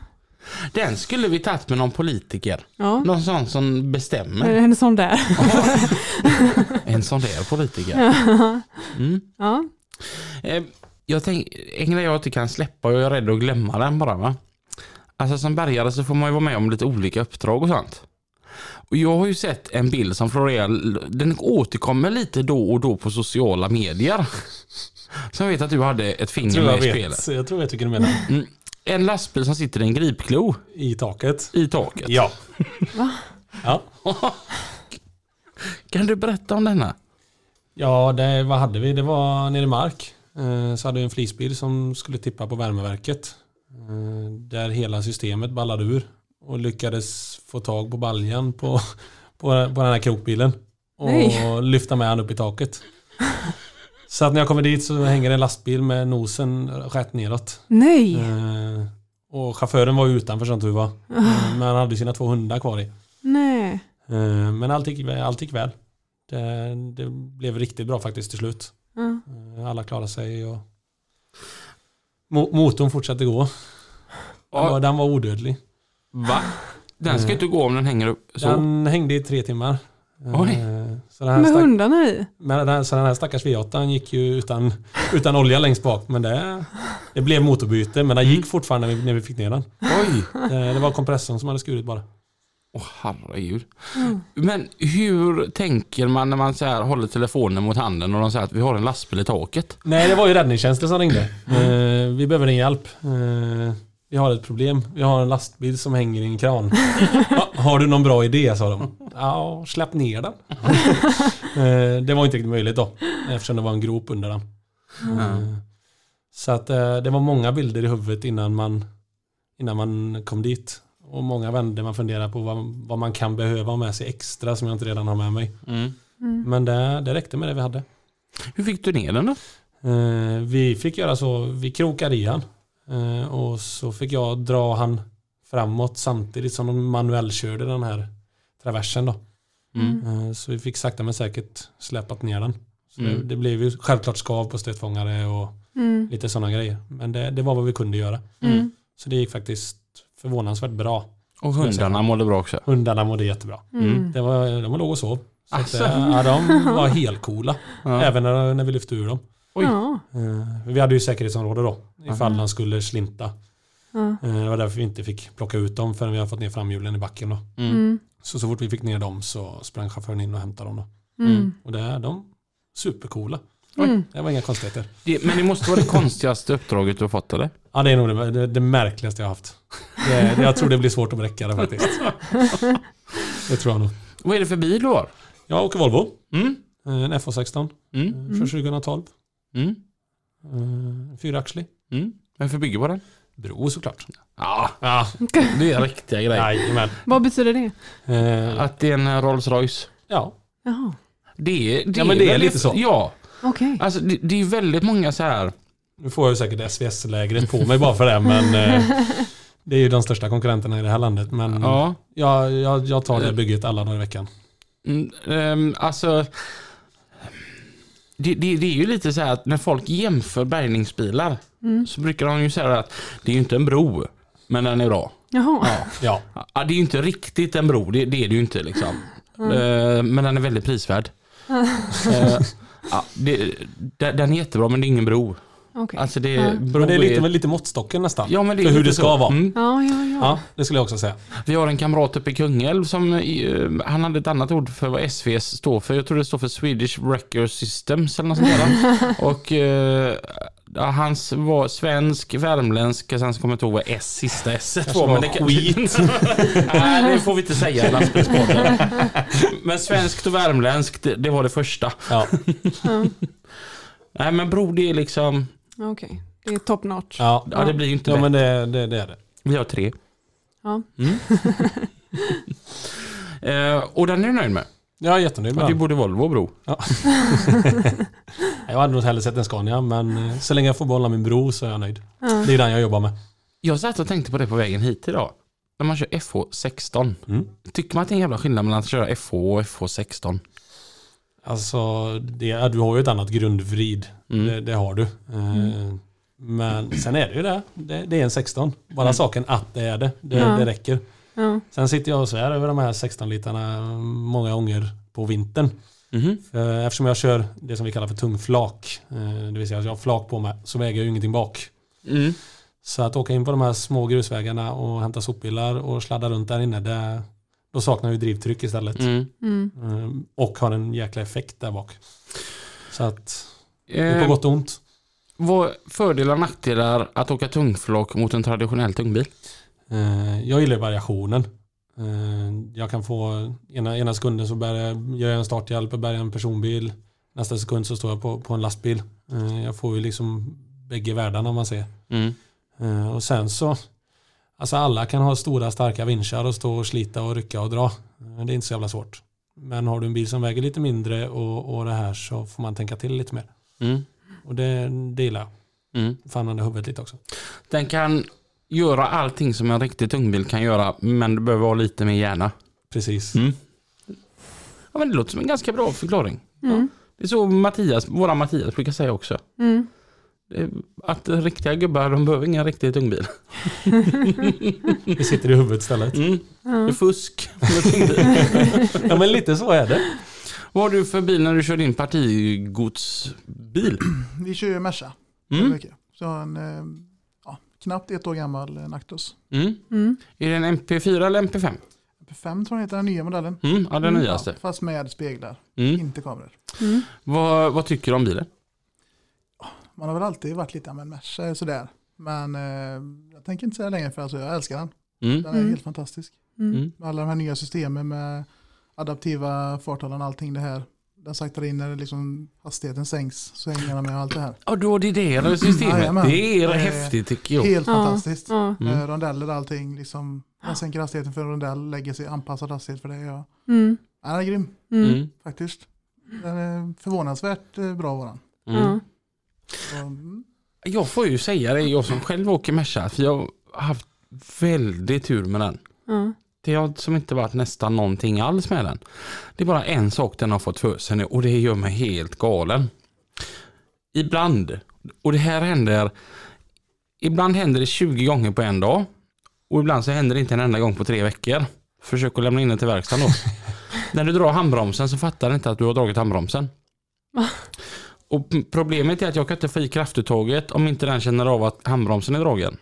Den skulle vi tagit med någon politiker. ja. Någon sån som bestämmer. En sån där. En sån där politiker. Ja. Mm. Ja. Eh, Jag tänk, en grej jag inte kan släppa och jag är rädd att glömma den bara va. Alltså som bärgare så får man ju vara med om lite olika uppdrag och sånt. Och jag har ju sett en bild som florerar, den återkommer lite då och då på sociala medier. Så jag vet att du hade ett finger med jag i spelet. vet, jag tror jag tycker du menar. En lastbil som sitter i en gripklo I taket. i taket. Ja. Ja. *laughs* Kan du berätta om denna? Ja, det, vad hade vi? Det var nere i mark. Eh, Så hade vi en flisbil som skulle tippa på värmeverket. Eh, Där hela systemet ballade ur. Och lyckades få tag på baljan på, *laughs* på, på den här krokbilen. Och Nej. lyfta med han upp i taket. *laughs* Så att när jag kommer dit så hänger en lastbil med nosen rätt neråt. Nej. Eh, Och chauffören var ju utanför som tur var. Eh, *laughs* Men han hade sina två hundar kvar i. Nej. Eh, Men allt gick, allt gick väl. Det, det blev riktigt bra faktiskt till slut. Eh, Alla klarade sig och Mo- motorn fortsatte gå. Den var, den var odödlig. Va? Den ska inte gå om den hänger upp så. Den hängde i tre timmar. Eh, Oj. Så den, här Med stack, hundarna i? men den, så den här stackars V8 gick ju utan, utan olja längst bak. Men det, det blev motorbyte. Men den gick fortfarande när vi, när vi fick ner den. Oj! Det, det var kompressorn som hade skurit bara. Åh herregud. Men hur tänker man när man så här håller telefonen mot handen och de säger att vi har en lastbil i taket? Nej, det var ju räddningstjänsten som ringde. Eh, vi behöver din hjälp. Eh, vi har ett problem. Vi har en lastbil som hänger i en kran. *laughs* ja, har du någon bra idé? sa de. Ja, släpp ner den. *laughs* eh, det var inte riktigt möjligt då. Eftersom det var en grop under den. Eh, så att eh, det var många bilder i huvudet innan man, innan man kom dit. Och många vände man funderar på vad, vad man kan behöva ha med sig extra som jag inte redan har med mig. Mm. Men det, det räckte med det vi hade. Hur fick du ner den då? Vi fick göra så, vi krokade i han. Eh, och så fick jag dra han framåt samtidigt som de manuellkörde den här traversen då. Mm. Eh, så vi fick sakta men säkert släpat ner den. Så Mm. det, det blev ju självklart skav på stötfångare och Mm. lite sådana grejer. Men det, det var vad vi kunde göra. Mm. Så det gick faktiskt förvånansvärt bra. Och hundarna mådde bra också. Hundarna mådde jättebra. Mm. Det var, de låg och sov. Så att, eh, ja, de *laughs* var helt coola. Ja. Även när, när vi lyfte ur dem. Oj. Ja. Eh, Vi hade ju säkerhetsområde då, ifall de skulle slinta. Ja. Eh, Det var därför vi inte fick plocka ut dem förrän vi hade fått ner framhjulen i backen. Då. Mm. Mm. Så, så fort vi fick ner dem så sprang chauffören in och hämtade dem. Då. Mm. Och det är de supercoola. Mm. Det var inga konstigheter. Det, men det måste vara det konstigaste uppdraget du har fått eller? Ja, det är nog det, det, det märkligaste jag har haft. Det, det, jag tror det blir svårt att bräcka det faktiskt. *laughs* Det tror jag nog. Vad är det för bil du har? Jag åker Volvo. Mm. eh, En FH16 Mm. från 2012. Mm. Eh, Fyraxlig. Mm. Vem får bygga på den? Bro såklart. Ja, Ja, det är riktiga grejer. jajamän. Vad betyder det? Eh, Att det är en Rolls Royce. Ja, Jaha, Det det Ja, men det är väldigt- lite så. Ja, okej. alltså det, det är ju väldigt många så här. Nu får jag säkert SVS-lägret på mig bara för det, men eh, *laughs* det är ju de största konkurrenterna i det här landet. Men Ja. jag, jag, jag tar det bygget alla dagar i veckan. Mm, ehm, alltså. Det, det, det är ju lite så här att när folk jämför bärgningsbilar Mm. så brukar de ju säga att det är ju inte en bro, men den är bra. Jaha. Ja, Ja, det är ju inte riktigt en bro, det, det är det ju inte liksom. Eh, men den är väldigt prisvärd. Eh, ja, det, den den är jättebra men det är ingen bro. Okej. Alltså det, Ja. bro Men det är lite, lite måttstocken nästan. Ja, men det är för hur det ska så. vara. Mm. Ja, ja, ja. Ja, det skulle jag också säga. Vi har en kamrat uppe i Kungälv som eh, han hade ett annat ord för vad SVS står för. Jag tror det står för Swedish Wrecker Systems eller något sånt där. *laughs* Och eh, ja, hans var svensk, värmländsk, och sen så kommer jag inte ihåg vad S sista S var. Men det kan... skit. *laughs* Nej, det får vi inte säga i lastbilspodden. *laughs* Men svenskt och värmländskt, det, det var det första. Ja. ja. Nej men bror, det är liksom, Okej, det är top notch. Ja. ja det blir ju inte ja bättre. men det, det, det är det. Vi har tre. Ja. Mm. *laughs* eh, och den är du nöjd med? Jag är jättenöjd med vi den. borde Volvo bro. *laughs* Jag hade nog hellre sett en Scania men eh, så länge jag får behålla min bro så är jag nöjd. Det är den jag jobbar med. Jag satt och tänkte på det på vägen hit idag. När man kör FH16. Mm. Tycker man att det är en jävla skillnad mellan att köra FH och FH16? Alltså, det, du har ju ett annat grundvrid. Mm. Det, det har du. Eh, Men sen är det ju det. Det, det är en 16. Bara Mm. saken att det är det. Det, Ja. det räcker. Ja. Sen sitter jag och svär över de här 16-litarna många gånger på vintern. Eh, Eftersom jag kör det som vi kallar för tung flak. eh, Det vill säga att jag har flak på mig så väger jag ju ingenting bak. Mm. Så att åka in på de här små grusvägarna och hämta sopbilar och sladda runt där inne. Det, då saknar vi drivtryck istället. Mm. Mm. Eh, Och har en jäkla effekt där bak. Så att det är på Eh, gott och ont. vad fördelar och nackdelar att åka tungflak mot en traditionell tungbil? Eh, Jag gillar variationen. Eh, Jag kan få, ena, ena sekunden så bär jag, gör jag en starthjälp och bär jag en personbil. Nästa sekund så står jag på, på en lastbil. Eh, Jag får ju liksom bägge världarna om man säger. Mm. Eh, Och sen så, alltså alla kan ha stora starka vinschar och stå och slita och rycka och dra. Det är inte så jävla svårt. Men har du en bil som väger lite mindre och, och det här så får man tänka till lite mer. Mm. Och det, det gillar jag. Mm. Under huvudet lite också. Den kan göra allting som en riktig tungbil kan göra, men det behöver vara lite mer hjärna. Precis. Mm. Ja, men det låter som en ganska bra förklaring. Mm. Det är så Mattias, våra Mattias brukar säga också. Mm. Är Att riktiga gubbar, de behöver ingen riktig tungbil. *laughs* Det sitter i huvudet istället. Mm. Det är fusk. *laughs* Ja men lite så är det. Vad har du för bil när du kör din partigodsbil? Vi kör ju Merca. Mm. mycket. Så en eh, ja, knappt ett år gammal eh, Nactus. Mm. Mm. Är det en MP4 eller MP5? MP5 tror jag heter den nya modellen. Mm, ja, den nyaste. Ja, fast med speglar, Mm. inte kameror. Mm. Vad, vad tycker du om bilen? Man har väl alltid varit lite, men Merca är sådär. Men eh, jag tänker inte säga längre för alltså, jag älskar den. Mm. Den är Mm. helt fantastisk. Mm. Mm. Med alla de här nya systemen med adaptiva farthållaren och allting det här. Den saktar in när liksom hastigheten sänks, svängarna med och allt det här. Ja, du har det där systemet. Jajamän. Det är Det är häftigt tycker jag. Helt Ja. fantastiskt. Ja. Mm. Eh, rondeller och allting, liksom, man sänker hastigheten för en rondell, lägger sig anpassad hastighet för det. Ja. Mm. Den är grym Mm. Mm. faktiskt. Den är förvånansvärt eh, bra var den. Mm. Mm, Jag får ju säga det, jag som själv åker Merca, för jag har haft väldigt tur med den. Ja. Det har som inte varit nästan någonting alls med den. Det är bara en sak den har fått för sig nu och det gör mig helt galen. Ibland, och det här händer, ibland händer det 20 gånger på en dag och ibland så händer det inte en enda gång på tre veckor. Försök att lämna in den till verkstaden då. *laughs* När du drar handbromsen så fattar du inte att du har dragit handbromsen. Och problemet är att jag kan inte få i kraftuttaget om inte den känner av att handbromsen är dragen.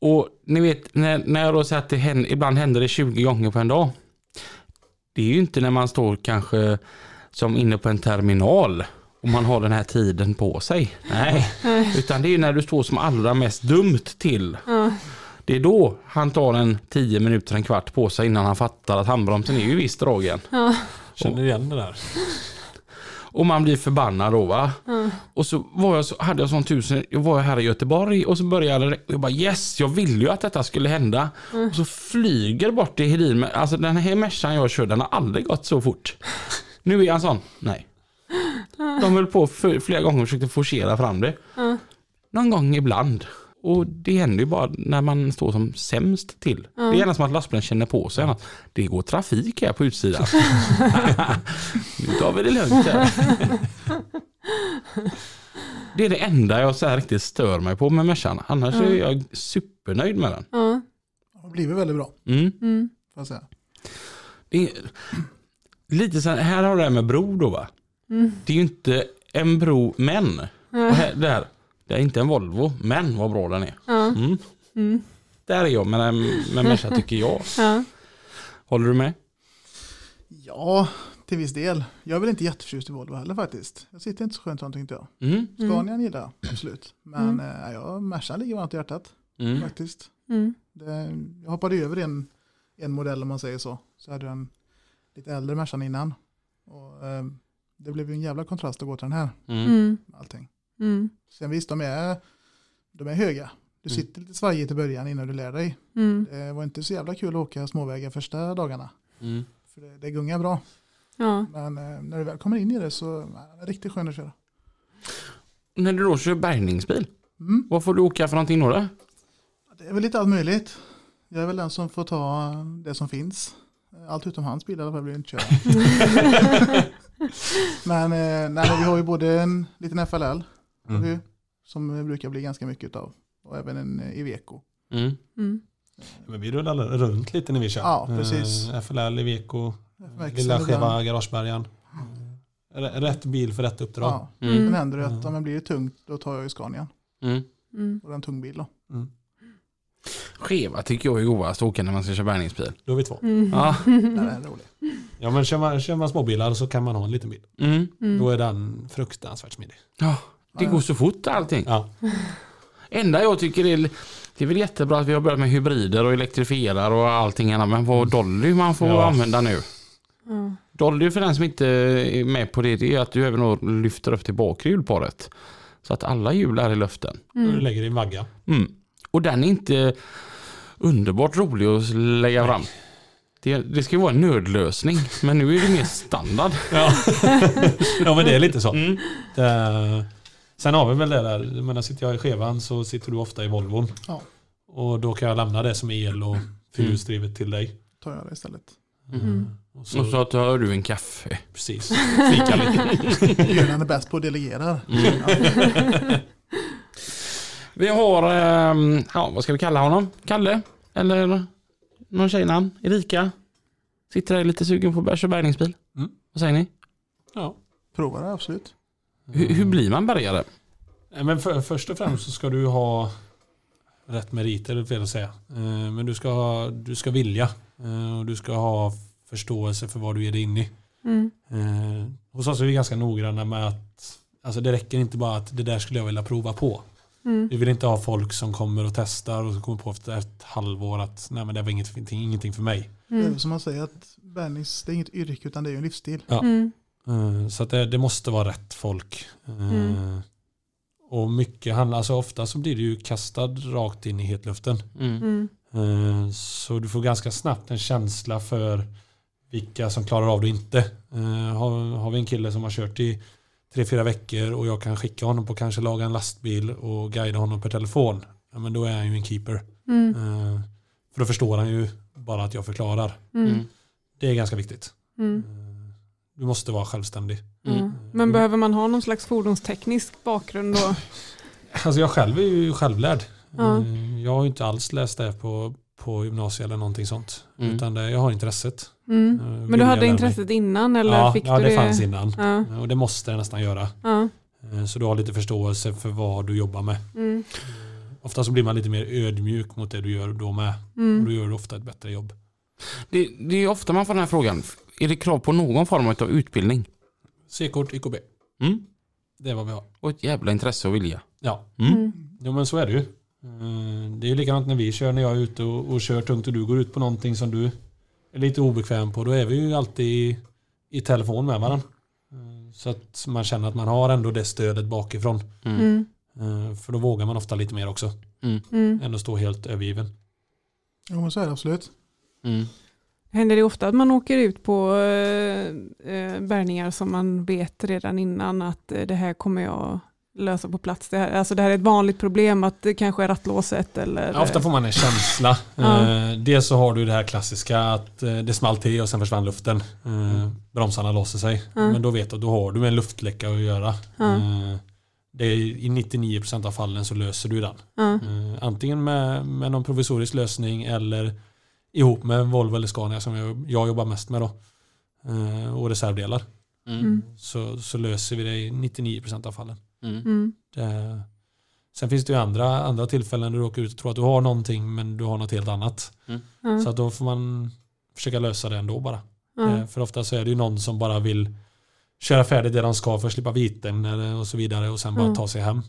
Och ni vet, när, när jag då säger att det händer, ibland händer det 20 gånger på en dag. Det är ju inte när man står kanske som inne på en terminal och man har den här tiden på sig. Nej, *laughs* utan det är ju när du står som allra mest dumt till. Ja. Det är då han tar en 10 minuter, en kvart på sig innan han fattar att handbromsen är ju visst dragen. Ja. Känner du igen det där? *laughs* Och man blir förbannad då va. Och så, var jag så hade jag sån tusen, jag var här i Göteborg och så började det, jag bara yes, jag ville ju att detta skulle hända. Och så flyger bort i Hedin, alltså den här Mercan jag kör, den har aldrig gått så fort. Nu är han sån, nej. De höll på flera gånger och försökte forcera fram det. Någon gång ibland. Och det händer ju bara när man står som sämst till. Det är gärna som att lastbilen känner på sig att det går trafik här på utsidan. *laughs* nu tar vi det lugnt här. Det är det enda jag så här riktigt stör mig på med Mercan. Annars är jag supernöjd med den. Ja. det har blivit väldigt bra, Mm. Mm. får jag säga. Det är, lite så här, här har du det här med bro då va. Mm. Det är ju inte en bro men. Och här, där. Det är inte en Volvo, men vad bra den är. Ja. Mm. Mm. Där är jag med, med Merca *laughs* tycker jag. Ja. Håller du med? Ja, till viss del. Jag är väl inte jätteförtjust i Volvo heller faktiskt. Jag sitter inte så skönt sånt inte jag. Mm. Scanian gillar jag, absolut. Men Mm. eh, ja, Mercan ligger varmt i hjärtat Mm. faktiskt. Mm. Det, jag hoppade över en, en modell om man säger så. Så hade jag en lite äldre Mercan innan. Och, eh, det blev ju en jävla kontrast att gå till den här. Mm. Mm. Allting. Mm. Sen visst, de är, de är höga. Du Mm. sitter lite svajigt i början innan du lär dig. Mm. Det var inte så jävla kul att åka småvägar första dagarna. Mm. För det, det gungar bra. Ja. Men eh, när du väl kommer in i det så är det riktigt skön att köra. När du då kör bärgningsbil, Mm. vad får du åka för någonting då? Det är väl lite allt möjligt. Jag är väl den som får ta det som finns. Allt utom hans bil i alla fall blir inte köra. *laughs* men eh, nej, men vi har ju både en liten FLL Mm. vi, som brukar bli ganska mycket av. Och även en eh, Iveco. Mm. Mm. Men vi rullar runt lite när vi kör. Ja, precis. Eh, FLL, Iveco, FMX, lilla skeva garagebergaren. Eh, Rätt bil för rätt uppdrag. Ja, Mm. sen händer det att Mm. om det blir tungt då tar jag ju Scania. Mm. Mm. Och en tung bil då. Mm. Skeva tycker jag är godast att åka när man ska köra bärgningsbil. Då är vi två. Mm. Ja. Den är rolig. Ja men kör man, kör man småbilar så kan man ha en liten bil. Mm. Mm. Då är den fruktansvärt smidig. ja. Det går så fort allting. Ja. Enda jag tycker är, det är väl jättebra att vi har börjat med hybrider och elektrifierar och allting annat. Men vad Dolly man får Ja. använda nu. Ja. Dolly för den som inte är med på det, det är att du även lyfter upp till bakre hjulparet. Så att alla hjul är i luften. Du Mm. lägger i vagga. Mm. Och den är inte underbart rolig att lägga fram. Det, det ska ju vara en nödlösning, men nu är det mer standard. Ja, *laughs* ja men det är lite så. Mm. Det, sen har vi väl det där, men när sitter jag i skevan så sitter du ofta i Volvon. Ja. Och då kan jag lämna det som el och fyrhjulsdrivet till dig. Tar jag det istället. Mm. Och så, Och så tar du en kaffe. Precis, fika lite. *laughs* Björnen är bäst på att delegera. Vi har, ehm, ja vad ska vi kalla honom? Kalle? Eller någon tjejnamn? Erika? Sitter där lite sugen på att köra bärgningsbil. Mm. Vad säger ni? Ja. Prova det absolut. Hur, hur blir man bärgare? Nej, Men för, först och främst så ska du ha rätt meriter, fel att säga. Eh, Men du ska, ha, du ska vilja eh, och du ska ha förståelse för vad du ger dig in i. Mm. Eh, hos oss är vi ganska noggranna med att alltså det räcker inte bara att det där skulle jag vilja prova på. Mm. Vi vill inte ha folk som kommer och testar och så kommer på efter ett halvår att nej men det var ingenting, ingenting för mig. Det är Mm. som man säger att bärnings, det är inget yrke utan det är en livsstil. Ja. Mm. Eh, Så att det, det måste vara rätt folk. Eh, Mm. Och mycket handlar, alltså ofta så blir du ju kastad rakt in i hetluften. Mm. Mm. Eh, Så du får ganska snabbt en känsla för vilka som klarar av det och inte. Har, har vi en kille som har kört i tre, fyra veckor och jag kan skicka honom på kanske laga en lastbil och guida honom per telefon. Ja, men då är han ju en keeper. Mm. För då förstår han ju bara att jag förklarar. Mm. Mm. Det är ganska viktigt. Mm. Du måste vara självständig. Mm. Ja. Men behöver man ha någon slags fordonsteknisk bakgrund då? Alltså jag själv är ju självlärd. Ja. Eh, Jag har ju inte alls läst det på, på gymnasiet eller någonting sånt. Mm. Utan det, jag har intresset. Mm. Eh, Men du hade lära mig. intresset innan eller ja, fick ja, du det det? fanns innan. Ja. Och det måste jag nästan göra. Ja. Eh, Så du har lite förståelse för vad du jobbar med. Mm. Ofta så blir man lite mer ödmjuk mot det du gör då med. Och Mm. då gör du ofta ett bättre jobb. Det, det är ofta man får den här frågan. Är det krav på någon form av utbildning? C-kort, YKB. Mm. Det är vad vi har. Och ett jävla intresse och vilja. Ja, Mm. Mm. jo, men så är det ju. Eh, Det är ju likadant när vi kör, när jag är ute och, och kör tungt och du går ut på någonting som du är lite obekväm på. Då är vi ju alltid i, i telefon med varandra. Eh, Så att man känner att man har ändå det stödet bakifrån. Mm. Mm. Eh, För då vågar man ofta lite mer också. Mm. Mm. Än att stå helt övergiven. Jo men så är det absolut. Mm. Händer det ofta att man åker ut på eh, eh, bärgningar som man vet redan innan att eh, det här kommer jag lösa på plats? Det här, alltså det här är ett vanligt problem att det kanske är rattlåset eller? Ja, Ofta får man en känsla. Eh, Dels så har du det här klassiska att eh, det small till och sen försvann luften. Eh, Bromsarna låser sig. Ja. Men då vet du att då har du en luftläcka att göra. Ja. Eh, Det är, I 99% av fallen så löser du den. Eh, Antingen med, med någon provisorisk lösning eller ihop med Volvo eller Scania som jag, jag jobbar mest med då. Eh, Och reservdelar. Mm. Mm. Så, så löser vi det i 99% av fallen. Mm. Mm. Det, sen finns det ju andra, andra tillfällen där du åker ut och tror att du har någonting men du har något helt annat. Ja. Så att då får man försöka lösa det ändå bara. Eh, För ofta så är det ju någon som bara vill köra färdigt det de ska för att slippa viten eller- och så vidare och sen bara Mm. ta sig hem.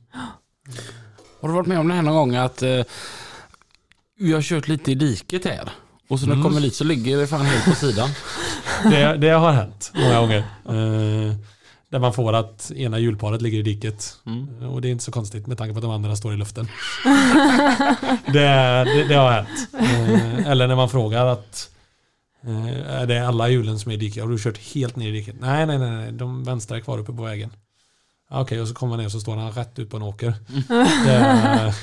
Har du varit med om det här någon gång att eh, vi har kört lite i diket här och så när Mm. jag kommer dit så ligger det fan helt på sidan. *laughs* Det, det har hänt många gånger. Eh, Där man får att ena hjulparet ligger i diket. Mm. Och det är inte så konstigt med tanke på att de andra står i luften. *laughs* det, det, det har hänt. Eh, Eller när man frågar att eh, är det alla hjulen som är i diket? Har du kört helt ner i diket? Nej, nej, nej, nej. de vänstra är kvar uppe på vägen. Ja, Okej, och så kommer man ner och så står han rätt ut på en åker. Det,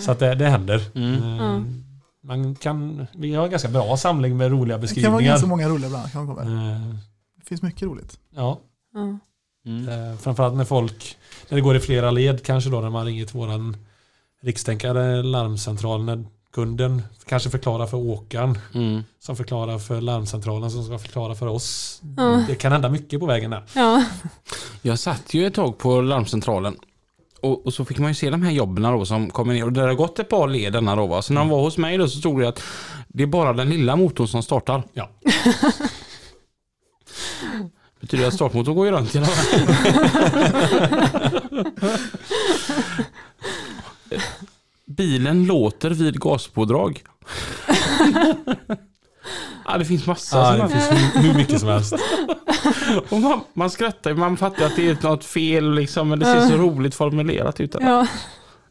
så att det, det händer. Mm. Mm. Man kan, vi har en ganska bra samling med roliga Det kan vara ganska beskrivningar. många roliga ibland. Kan komma. Eh, Det finns mycket roligt. Ja. Mm. Eh, Framförallt när folk, när det går i flera led kanske då när man ringer till våran rikstänkare larmcentral när kunden kanske förklarar för åkaren Mm. som förklarar för larmcentralen som ska förklara för oss. Ja. Det kan hända mycket på vägen där. Ja. Jag satt ju ett tag på larmcentralen och, och så fick man ju se de här jobben då som kommer ner och det har gått ett par led denna då va. Så när de var hos mig då så stod det att det är bara den lilla motorn som startar. Ja. *laughs* Betyder att startmotorn går ju runt fall. *laughs* Bilen låter vid gaspådrag. *laughs* ja, det finns massa Ja, sådana. det finns hur, mycket som helst. *laughs* Och man, man skrattar ju, man fattar att det är något fel liksom, men det ser så roligt formulerat ut. Ja.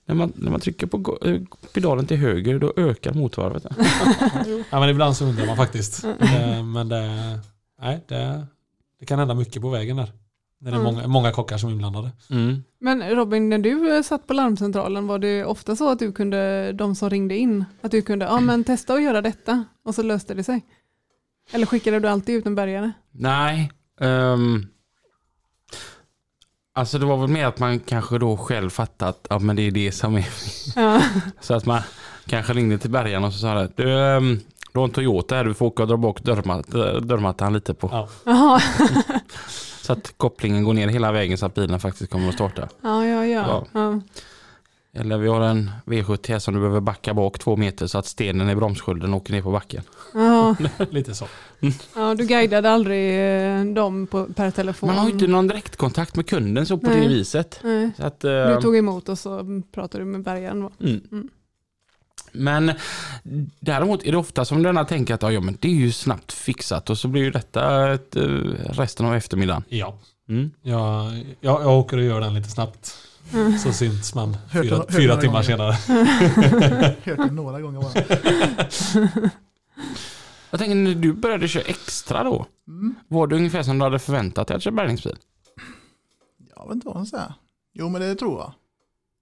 När, man, när man trycker på eh, pedalen till höger då ökar motorvarvet. *laughs* Ja, men ibland så undrar man faktiskt. Eh, Men det, nej, det, det kan hända mycket på vägen där. När det är Mm. många, många kockar som är inblandade. Mm. Men Robin, när du eh, satt på larmcentralen, var det ofta så att du kunde, de som ringde in, att du kunde, ja men testa att göra detta och så löste det sig? Eller skickade du alltid ut en bärgare? Nej. ehm, alltså det var väl mer att man kanske då själv fattat att ja, men det är det som är. *laughs* Ja. Så att man kanske ringde till bärgaren och så sa det, du, ehm, du har en Toyota här, du får åka och dra bak dörrmat, dörrmattan lite på. Ja. *laughs* Så att kopplingen går ner hela vägen så att bilen faktiskt kommer att starta. ja, ja, ja. Ja. Eller vi har en V70 här som du behöver backa bak två meter så att stenen i bromsskölden åker ner på backen. ja. *laughs* Lite så. ja du guidade aldrig eh, dem på, per telefon? Man har ju inte någon direktkontakt med kunden så på Nej. det viset. Nej. Så att, Du eh, tog emot och så pratade du med bärgaren? Mm. Mm. Men däremot är det ofta som denna tänker att ja, men det är ju snabbt fixat och så blir ju detta ett, eh, resten av eftermiddagen. Ja. Mm. Jag, jag, jag åker och gör den lite snabbt. Så syns man fyra, fyra några timmar gånger. senare. *laughs* Hört det några gånger bara. *laughs* Jag tänker när du började köra extra då, Mm. var det ungefär som du hade förväntat dig att köra bärgningsbil? Jag vet inte vad man säga. Jo men det tror jag.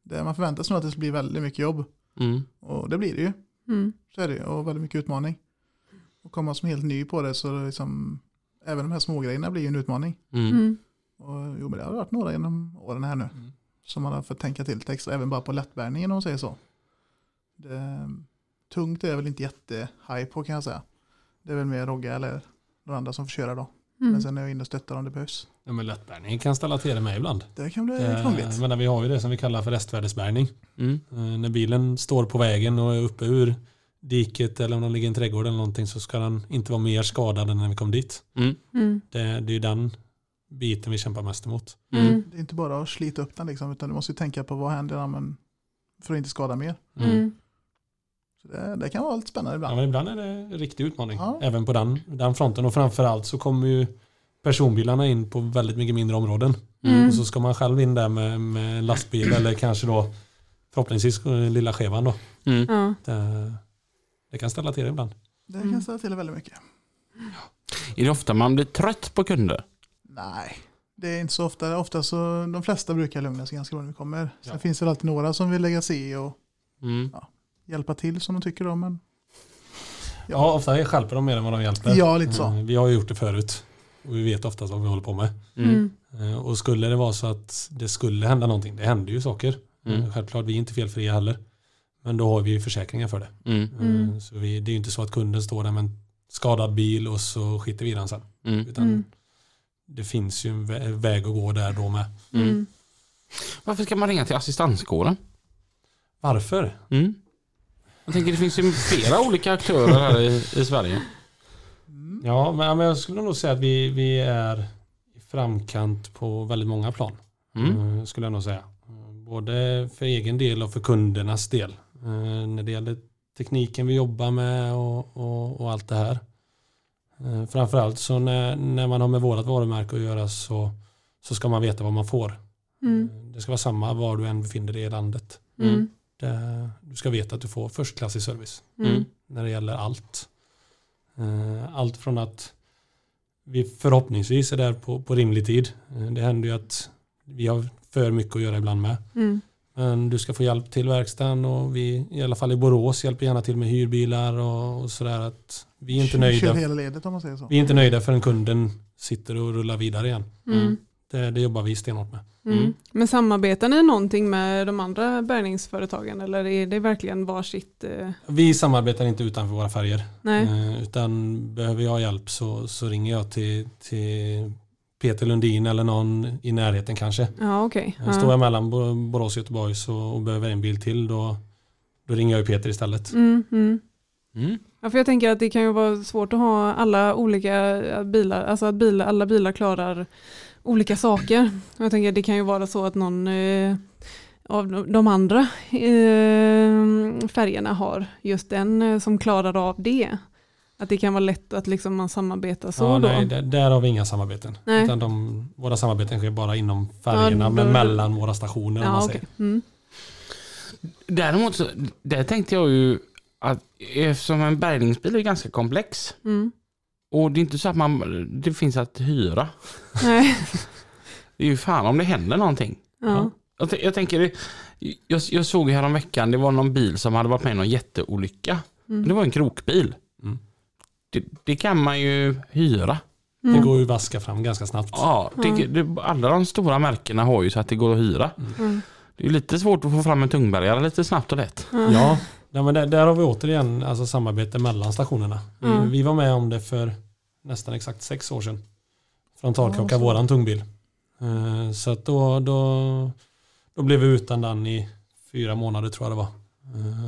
Det man förväntar sig nog att det ska bli väldigt mycket jobb. Mm. Och det blir det ju. Mm. Så är det ju. Och väldigt mycket utmaning. Och komma som helt ny på det så liksom, även de här små grejerna blir ju en utmaning. Mm. Mm. Och jo men det har varit några genom åren här nu. Mm. Som man har fått tänka till extra, även bara på lättbärningen om man säger så. Det, tungt är jag väl inte jätte-high på kan jag säga. Det är väl mer Rogga eller några andra som får köra då. Mm. Men sen är jag inne och stöttar om det behövs. Ja, men lättbärgning kan ställa till det med ibland. Det kan bli Eh, krångligt. Men vi har ju det som vi kallar för restvärdesbärgning. Mm. Eh, När bilen står på vägen och är uppe ur diket eller om den ligger i en trädgård eller någonting så ska den inte vara mer skadad än när vi kom dit. Mm. Mm. Det, det är ju den biten vi kämpar mest emot. Mm. Det är inte bara att slita upp den liksom, utan du måste ju tänka på vad händer för att inte skada mer. Mm. Så det, det kan vara lite spännande Ja, ibland. men ibland är det en riktig utmaning. Ja. Även på den, den fronten. Och framförallt så kommer ju personbilarna in på väldigt mycket mindre områden. Mm. Och så ska man själv in där med, med lastbil *clears throat* eller kanske då förhoppningsvis lilla skevan då. Mm. Ja. Det, det kan ställa till det ibland. Det Mm. kan ställa till det väldigt mycket. Är det ofta man blir trött på kunder? Nej, det är inte så ofta. Ofta så, de flesta brukar lugna sig ganska bra när vi kommer. Sen Ja. finns det alltid några som vill lägga sig i och Mm. Hjälpa till som de tycker om. Men Ja, ofta hjälper de mer än vad de hjälper. ja, lite så. Eh, Vi har ju gjort det förut. Och vi vet oftast vad vi håller på med. Mm. Mm. Eh, Och skulle det vara så att det skulle hända någonting, det händer ju saker. Mm. Eh, Självklart, vi är inte felfria heller. Men då har vi ju försäkringar för det. Mm. Eh, Mm. Så vi, det är ju inte så att kunden står där med en skadad bil och så skiter vi i den sen. Mm. Utan Mm. det finns ju en vä- väg att gå där då med. Mm. Mm. Varför ska man ringa till assistanskåren? Varför? Mm. Jag tänker det finns ju flera olika aktörer här i, i Sverige. Ja, men jag skulle nog säga att vi, vi är i framkant på väldigt många plan. Mm. eh, Skulle jag nog säga. Både för egen del och för kundernas del. Eh, När det gäller tekniken vi jobbar med och, och, och allt det här. Eh, Framförallt så när, när man har med vårat varumärke att göra så, så ska man veta vad man får. Mm. Det ska vara samma var du än befinner dig i landet. Mm. Det, du ska veta att du får förstklassig service Mm. när det gäller allt. Eh, Allt från att vi förhoppningsvis är där på, på rimlig tid. Eh, Det händer ju att vi har för mycket att göra ibland med. Mm. Men du ska få hjälp till verkstaden och vi, i alla fall i Borås, hjälper gärna till med hyrbilar och, och sådär. Att vi är inte Kör nöjda. hela ledet om man säger så. Vi är inte nöjda förrän kunden sitter och rullar vidare igen. Mm. Det, det jobbar vi stenhårt med. Mm. Mm. Men samarbetar ni någonting med de andra bärgningsföretagen eller är det verkligen varsitt? Eh, Vi samarbetar inte utanför våra färger. nej. Eh, utan behöver jag hjälp så, så ringer jag till, till Peter Lundin eller någon i närheten kanske. Ja. Okay. Står Ja. jag mellan Bo- Borås och Göteborg så, och behöver en bil till då, då ringer jag Peter istället. Mm, mm. Mm. Ja, för jag tänker att det kan ju vara svårt att ha alla olika bilar, alltså att bilar, alla bilar klarar olika saker. Jag tänker det kan ju vara så att någon eh, av de- andra eh, färgerna har just den eh, som klarar av det. Att det kan vara lätt att liksom man samarbetar så ja, då. nej, där, där har vi inga samarbeten. Nej. Utan de, våra samarbeten sker bara inom färgerna Ja, men då- mellan våra stationer. om ja, säger. mm. Däremot så, där tänkte jag ju att eftersom en bärgningsbil är ganska komplex Mm. Och det är inte så att man, det finns att hyra. Nej. *laughs* Det är ju fan om det händer någonting. Ja. Jag, jag tänker, jag, jag såg ju häromveckan, det var någon bil som hade varit med i någon jätteolycka. Mm. Det var en krokbil. Mm. Det, det kan man ju hyra. Det Mm. går ju att vaska fram ganska snabbt. Ja, det, det, alla de stora märkena har ju så att det går att hyra. Mm. Det är lite svårt att få fram en tungbärgare lite snabbt och lätt. Ja, nej, men där, där har vi återigen alltså, samarbete mellan stationerna. Vi, Mm. vi var med om det för nästan exakt sex år sedan. Frontalkrocka så. våran tungbil. Eh, Så att då, då, då blev vi utan den i fyra månader tror jag det var.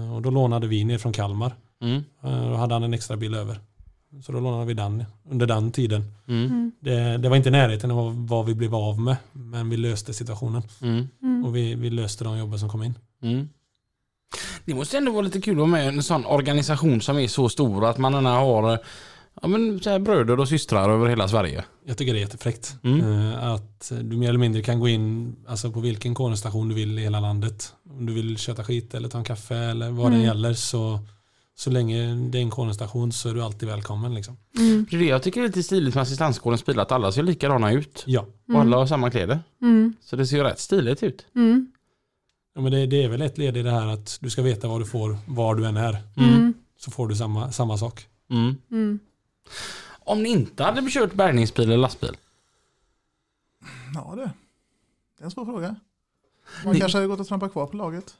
Eh, Och då lånade vi ner från Kalmar. Mm. Eh, Då hade han en extra bil över. Så då lånade vi den under den tiden. Mm. Det, det var inte i närheten av vad vi blev av med. Men vi löste situationen. Mm. Mm. Och vi, vi löste de jobben som kom in. Mm. Det måste ändå vara lite kul att vara med i en sån organisation som är så stor att man har ja, men, så här, bröder och systrar över hela Sverige. Jag tycker det är jättefräckt. Mm. Eh, Att du mer eller mindre kan gå in alltså på vilken kornstation du vill i hela landet. Om du vill köta skit eller ta en kaffe eller vad det Mm. gäller så, så länge det är en kornstation så är du alltid välkommen. Liksom. Mm. Det är det jag tycker är lite stiligt med assistanskårens bil, att alla ser likadana ut. Ja, Och alla har samma kläder. Mm. Så det ser ju rätt stiligt ut. Mm. ja men det, det är väl ett led i det här att du ska veta vad du får var du än är. Mm. Så får du samma, samma sak. Mm. Mm. Om ni inte hade kört bärgningsbil eller lastbil? Ja det. Det är en svår fråga. Man kanske hade gått och trampat kvar på laget.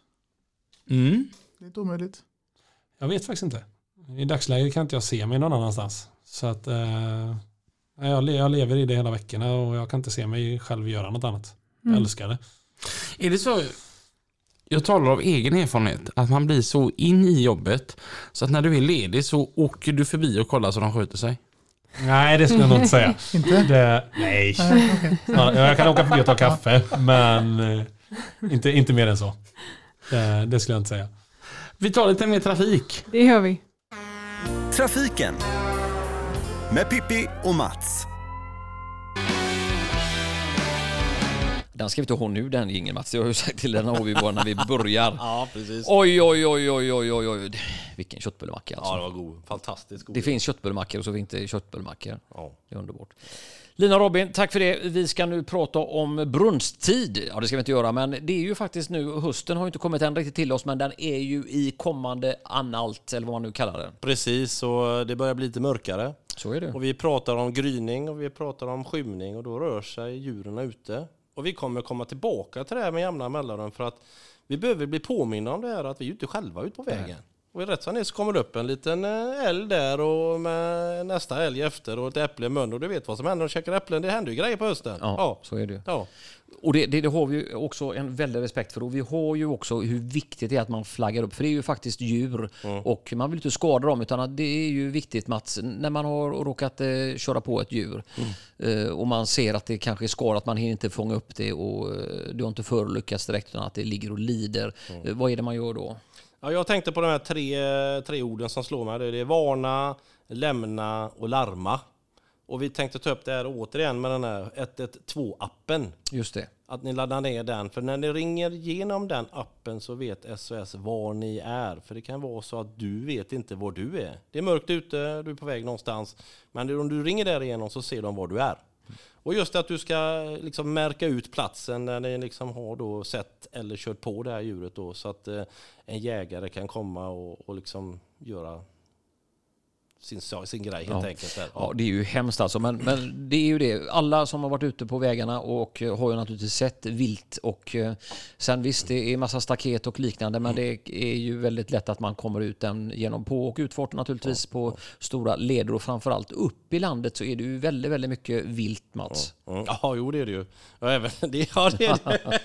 Mm. Det är inte omöjligt. Jag vet faktiskt inte. I dagsläget kan inte jag se mig någon annanstans. Så att eh, jag, jag lever i det hela veckorna och jag kan inte se mig själv göra något annat. Jag Mm. älskar det. Är det så, jag talar av egen erfarenhet, att man blir så in i jobbet så att när du är ledig så åker du förbi och kollar så de sköter sig? Nej, det skulle jag nog inte säga. *laughs* Inte? Det, nej. Ja, jag kan åka förbi och ta kaffe, men eh, inte, inte mer än så. Det, det skulle jag inte säga. Vi tar lite mer trafik. Det gör vi. Trafiken med Pippi och Mats. Den ska vi inte ha nu den ingen Mats, det har jag ju sagt till den har vi bara när vi börjar. *laughs* Ja, precis. Oj, oj, oj, oj, oj, oj, oj. Vilken köttbullemacka alltså. Ja, det var god. Fantastiskt god. Det finns köttbullemackor och så finns det köttbullemackor. Ja. Det är underbart. Lina och Robin, tack för det. Vi ska nu prata om brunsttid. Ja, det ska vi inte göra, men det är ju faktiskt nu, hösten har inte kommit än riktigt till oss, men den är ju i kommande annalt, eller vad man nu kallar det. Precis, så det börjar bli lite mörkare. Så är det. Och vi pratar om gryning och vi pratar om skymning och då rör sig djuren ute. Och vi kommer komma tillbaka till det här med jämna mellanrum för att vi behöver bli påminna om det här att vi är inte själva ute på vägen. Och rätt som så kommer det upp en liten eh, älg där och med nästa älg efter och ett äpple i mun och du vet vad som händer när de käkar äpplen. Det händer ju grejer på hösten. Ja, Ja. så är det. Ja. Och det, det, det har vi också en väldig respekt för. Och vi har ju också hur viktigt det är att man flaggar upp. För det är ju faktiskt djur och man vill inte skada dem. Utan det är ju viktigt Mats, när man har råkat eh, köra på ett djur eh, och man ser att det kanske är skadat, man hinner inte fånga upp det och eh, du har inte förolyckats direkt utan att det ligger och lider. Eh, vad är det man gör då? Ja, jag tänkte på de här tre, tre orden som slår mig. Det är varna, lämna och larma. Och vi tänkte ta upp det här återigen med den här 112-appen. Just det. Att ni laddar ner den. För när ni ringer genom den appen så vet SOS var ni är. För det kan vara så att du vet inte var du är. Det är mörkt ute, du är på väg någonstans. Men om du ringer där igenom så ser de var du är. Och just att du ska liksom märka ut platsen där ni liksom har då sett eller kört på det här djuret då, så att eh, en jägare kan komma och, och liksom göra sin, sin grej helt Ja. enkelt. Där. Ja, det är ju hemskt alltså. Men, men det är ju det. Alla som har varit ute på vägarna och eh, har ju naturligtvis sett vilt. Och eh, sen visst, det är massa staket och liknande. Men det är ju väldigt lätt att man kommer ut den genom på och utfarten naturligtvis på stora leder. Och framförallt upp i landet så är det ju väldigt, väldigt mycket vilt Mats. Mm. Ja, jo det är det ju. Ja, även, *laughs* det, ja, det är det.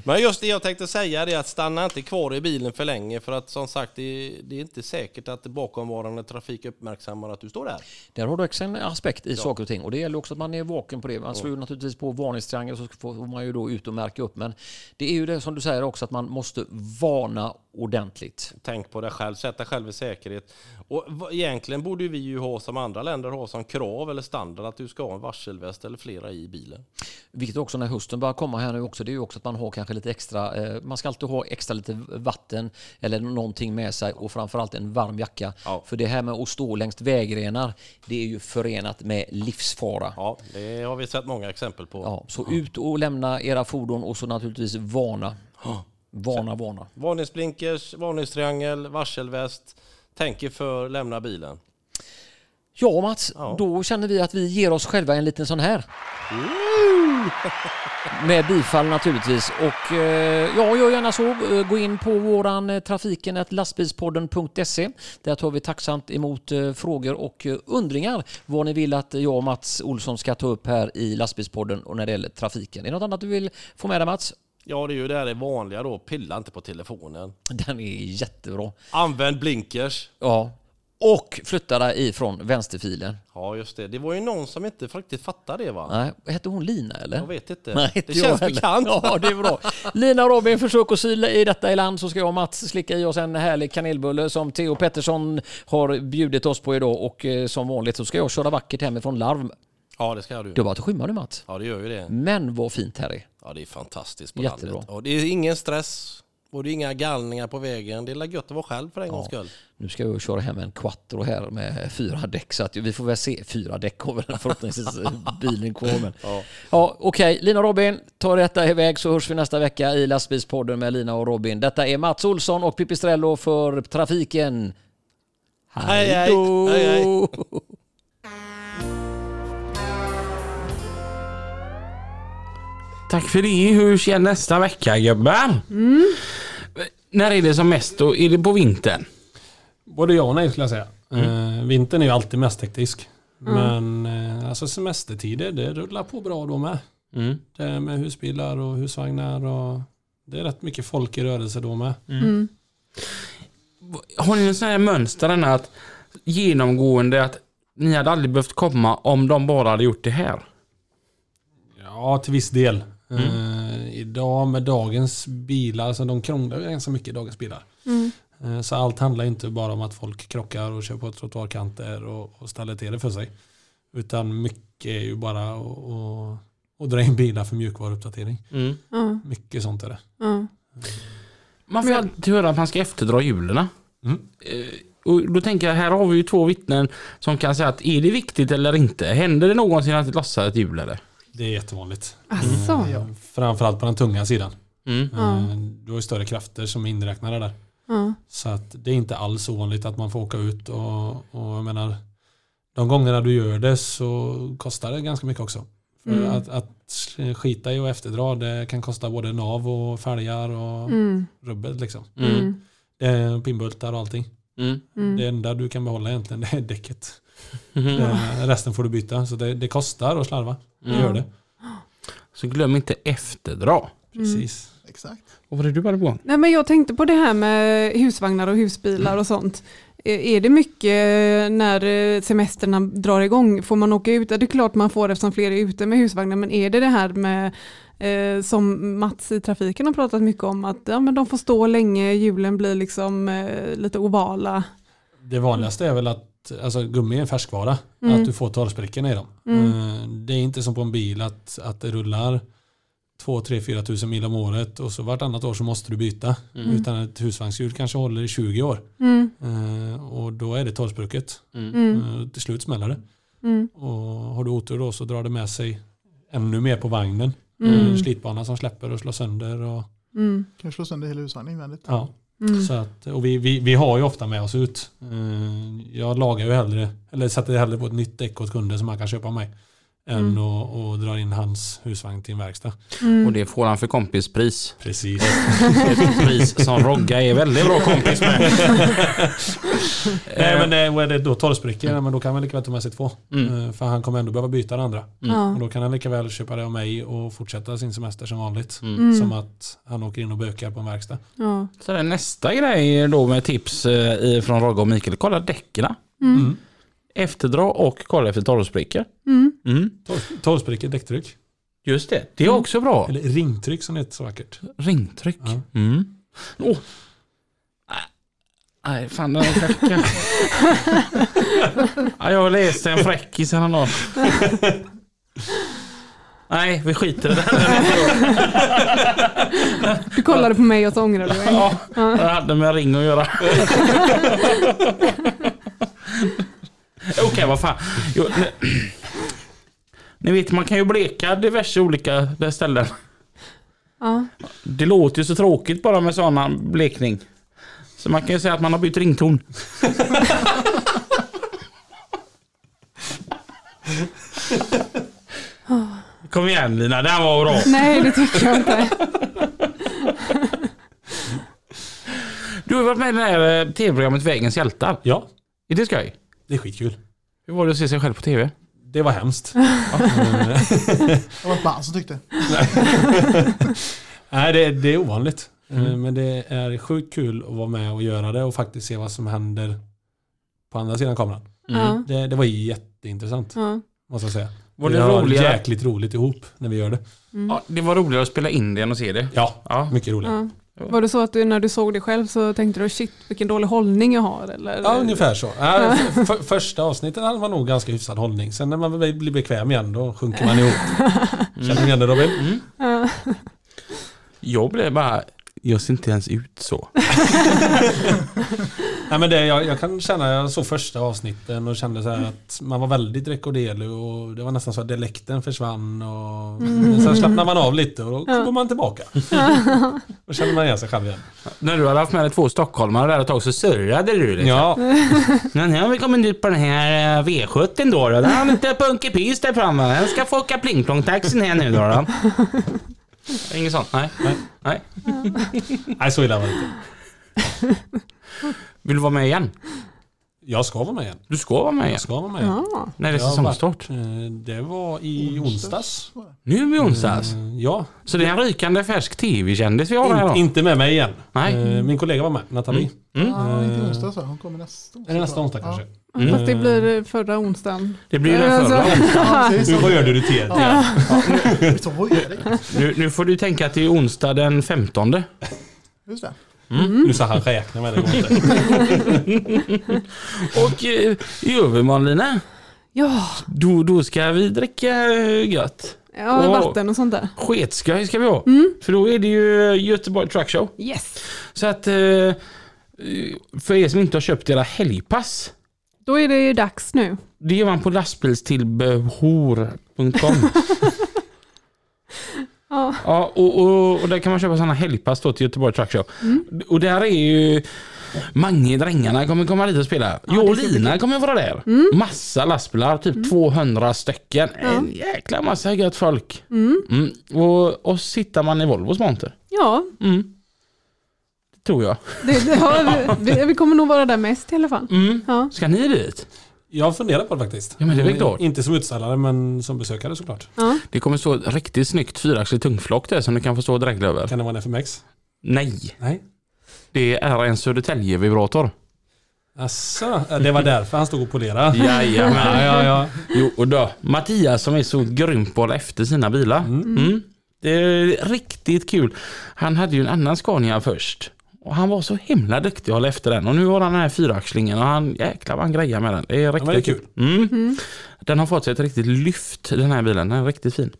*laughs* Men just det jag tänkte säga är att stanna inte kvar i bilen för länge för att som sagt det, det är inte säkert att bakomvarande trafik uppmärksammar att du står där. Där har du också en aspekt i saker och ting. Och det gäller också att man är vaken på det. Man slår ju naturligtvis på varningstriangel så får man ju då ut och märka upp. Men det är ju det som du säger också att man måste varna ordentligt. Tänk på dig själv, sätt dig själv i säkerhet. Och egentligen borde vi ju ha som andra länder ha som krav eller standard att du ska ha en varselväst eller flera i bilen. Vilket också när hösten börjar komma här nu också, det är ju också att man har kanske lite extra, eh, man ska alltid ha extra lite vatten eller någonting med sig och framförallt en varm jacka. Ja. För det här med att stå längs vägrenar, det är ju förenat med livsfara. Ja, det har vi sett många exempel på. Ja, så ut och lämna era fordon och så naturligtvis varna. Varna, varna. Varningsblinkers, varningstriangel, varselväst. Tänk er för, lämna bilen. Ja Mats, Ja. då känner vi att vi ger oss själva en liten sån här. *laughs* Med bifall naturligtvis. Och eh, ja, gör gärna så. Eh, Gå in på våran eh, trafiken lastbilspodden.se. Där tar vi tacksamt emot frågor och undringar vad ni vill att jag och Mats Olsson ska ta upp här i lastbilspodden och när det gäller trafiken. Är det något annat du vill få med dig Mats? Ja, det är ju det här vanliga då. Pilla inte på telefonen. Den är jättebra. Använd blinkers. Ja. Och flytta dig ifrån vänsterfilen. Ja, just det. Det var ju någon som inte riktigt fattade det va? Nej, hette hon Lina eller? Jag vet inte. Nej, det känns heller. bekant. Ja, det är bra. Lina och Robin, försök att syla i detta i land så ska jag och Mats slicka i oss en härlig kanelbulle som Theo Pettersson har bjudit oss på idag och eh, som vanligt så ska jag köra vackert hemifrån Larv. Ja, det ska du. Du har bara att skymma nu Mats. Ja, det gör ju det. Men vad fint här är. Ja, det är fantastiskt på Jättebra. landet. Och det är ingen stress. Och det är inga galningar på vägen. Det är gött att vara själv för en gångs skull. Nu ska jag köra hem en quattro här med fyra däck så att vi får väl se. Fyra däck har väl förhoppningsvis *laughs* bilen kvar. Men. Ja. Ja, okej. Lina och Robin, ta detta iväg så hörs vi nästa vecka i lastbilspodden med Lina och Robin. Detta är Mats Olsson och Pipistrello för Trafiken. Hej, hej. då! Hej, hej. Tack för det. Hörs igen nästa vecka gubbar. När är det som mest då? Är det på vintern? Både ja och nej skulle jag säga. Eh, vintern är ju alltid mest hektisk. Men eh, alltså semestertider, det rullar på bra då med. Mm. Det är med husbilar och husvagnar och det är rätt mycket folk i rörelse då med. Mm. Har ni en sån här mönster än att genomgående att ni hade aldrig behövt komma om de bara hade gjort det här? Ja, till viss del. Eh, idag med dagens bilar, så de krånglar ju ganska mycket dagens bilar. Mm. Eh, så allt handlar inte bara om att folk krockar och kör på trottoarkanter och, och ställer till det för sig. Utan mycket är ju bara att, dra in bilar för mjukvaruuppdatering. Mm. Ja, Mycket sånt är det. ja. Man får ju alltid höra att man ska efterdra hjulen. Mm. Eh, Och då tänker jag, här har vi ju två vittnen som kan säga att är det viktigt eller inte? Händer det någonsin att det lossar ett hjul eller? Det är jättevanligt. Asså? Eh, Framförallt på den tunga sidan. Mm. Ja. Eh, Du har ju större krafter som är inräknade där. Ja. Så att det är inte alls ovanligt att man får åka ut och, och jag menar de gångerna du gör det så kostar det ganska mycket också. För Mm. att, att skita i och efterdra det kan kosta både nav och fälgar och Mm. rubbet liksom. Mm. Mm. Eh, Pinnbultar och allting. Mm. Mm. Det enda du kan behålla egentligen det är däcket. *laughs* Eh, resten får du byta. Så det, det kostar att slarva. Det Mm. gör det. Så glöm inte efterdra. Precis. Exakt. Och vad är du bara på gång? Nej, men jag tänkte på det här med husvagnar och husbilar och sånt. Eh, Är det mycket när eh, semesterna drar igång? Får man åka ut? Ja, det är klart man får eftersom fler är ute med husvagnar, men är det det här med eh, som Mats i trafiken har pratat mycket om, att ja, men de får stå länge, hjulen blir liksom eh, lite ovala. Det vanligaste är väl att alltså, gummi är en färskvara. Mm. Att du får torrsprickorna i dem. Mm. Eh, Det är inte som på en bil att, att det rullar 2, 3, 4 tusen mil om året och så vartannat år så måste du byta. Mm. Utan ett husvagnshjul kanske håller i 20 år. Mm, Eh, Och då är det torrsprucket. Mm. mm, Eh, Till slut smäller det. mm, Och har du otur då så drar det med sig ännu mer på vagnen. mm, Mm. Slitbana som släpper och slår sönder. Och, mm, Kan slå sönder hela husvagnen invändigt. ja mm. Så att, och vi, vi, vi har ju ofta med oss ut. Eh, jag lagar ju hellre, eller sätter hellre på ett nytt däck åt kunden som han kan köpa av mig. Än Mm. att och dra in hans husvagn till en verkstad. Mm. Och det får han för kompispris. Precis. Ett *laughs* pris som Rogga är väldigt bra kompis med. *laughs* Nej men och är det då torrsprickor, men då kan man lika väl ta med sig två. Mm. Eh, För han kommer ändå behöva byta det andra. Och Ja. då kan han lika väl köpa det av mig och fortsätta sin semester som vanligt. Mm. Mm. Som att han åker in och bökar på en verkstad. Ja. Så det är nästa grej då med tips eh, från Rogga och Mikael. Kolla däcken. Mm. Mm. Efterdra och kolla efter torrsprickor. Mm. Mm. Tor- Torrsprickor, däcktryck. Just det, det är också bra. Eller ringtryck som det heter så vackert. Ringtryck. Ja. Mm. Åh. Nej, fan den är fräck. ja, jag läste en fräckis häromdagen. Nej, vi skiter i det. Du kollade på mig och så ångrade du dig. Ja, Ja. det hade med ring att göra. *laughs* Okej, vad fan. Jo, ni, ni vet, man kan ju bleka diverse olika ställen. Ja. Det låter ju så tråkigt bara med sådana blekning. Så man kan ju säga att man har bytt rington. *laughs* Kom igen Lina, den var bra. Nej, det tycker jag inte. Du har varit med i det här eh, tv-programmet Vägens hjältar. Ja, Är det skoj? Det är skitkul. Hur var det att se sig själv på tv? Det var hemskt. Det *laughs* var ett band som tyckte. *laughs* Nej, det, det är ovanligt. Mm. Eh, Men det är sjukt kul att vara med och göra det och faktiskt se vad som händer på andra sidan kameran. Ja. Det, det var jätteintressant, Ja. måste jag säga. Var vi det har roligare? jäkligt roligt ihop när vi gör det. Mm. Ja, det var roligare att spela in det än att se det. Ja, Ja. mycket roligt. Ja. Var det så att du när du såg det själv så tänkte du shit vilken dålig hållning jag har? Eller? Ja, ungefär så. Ja, f- f- första avsnittet hade man nog ganska hyfsad hållning. Sen när man blir bekväm igen, då sjunker man ihop. *laughs* Känner du igen det Robin? Mm. Ja. Jag blev bara, jag ser inte ens ut så. *laughs* Nej, men det, jag, jag kan känna, jag såg första avsnitten och kände så här att man var väldigt rekorderlig och det var nästan så att dialekten försvann. Och, Mm. Sen slappnar man av lite och då kommer man tillbaka. Då känner man igen sig själv igen. När du hade haft med dig två stockholmare där ett tag så surrade du liksom. Ja, *laughs* Men nu har vi kommit ut på den här eh, V70 då. då. Den har lite punkig pys där framme. Den ska få åka plingplong-taxin här nu då. då. Inget sånt? Nej. Nej. nej så illa var det inte. *laughs* Vill du vara med igen? Jag ska vara med igen. Du ska vara med igen. Jag ska vara med igen. Ja. När är det Jag har säsongstart? varit, eh, Det var i onsdags. Nu i onsdags. Eh, Ja, Så det är en rykande färsk tv-kändis vi har här In, då? inte med mig igen. Nej. Eh, Min kollega var med, Nathalie. Mm. Ja, inte onsdag så. Hon kommer nästa onsdag. Är det nästa onsdag Ja. kanske? Mm. Fast det blir förra onsdagen. Det blir den Alltså- förra. *laughs* Ja, precis. Nu. *laughs* Så, oj, är det? Nu, nu får du tänka att det är onsdag den 15. Just det. Nu ska han räkna med det. går inte. Och eh, i övermorgon Lina, Ja, då, då ska vi dricka eh, gött. ja Åh. vatten och sånt där. Sketskoj ska vi ha. Mm. För då är det ju Göteborg Truck Show. Yes. Så att eh, för er som inte har köpt era helgpass. Då är det ju dags nu. Det gör man på lastbilstillbehor.com. *laughs* Ja. Ja, och, och, och där kan man köpa sådana helgpass då till Göteborg Truck Show. Och där är ju Mange drängarna kommer komma dit och spela. jag och det Lina kommer vara där. Massa lastbilar, typ 200 stycken. En jäkla massa gött folk. Mm. Och, och sitter man i Volvos monter. Ja, Mm. tror jag. Det, det, ja, *laughs* vi, vi kommer nog vara där mest i alla fall. Mm. Ja. Ska ni dit? Jag funderar på det faktiskt. Ja, men det är väl klart. Inte som utställare men som besökare såklart. Ja. Det kommer stå ett riktigt snyggt fyraxligt tungflock där som du kan få stå dregla över. Kan det vara en FMX? Nej, Nej. det är en Södertälje-vibrator. Asså, det var därför han stod och polerade. Jajamän. *laughs* Ja, ja, ja. Jo, och då, Mattias som är så grym på att hålla efter sina bilar. Mm. Det är riktigt kul. Han hade ju en annan Scania först. Och han var så himla duktig att hålla efter den. Och nu har han den här fyraxlingen och han jäklar vad han grejar med den. Det är riktigt men det är kul. Mm. Den har fått sig ett riktigt lyft den här bilen. Den är riktigt fin.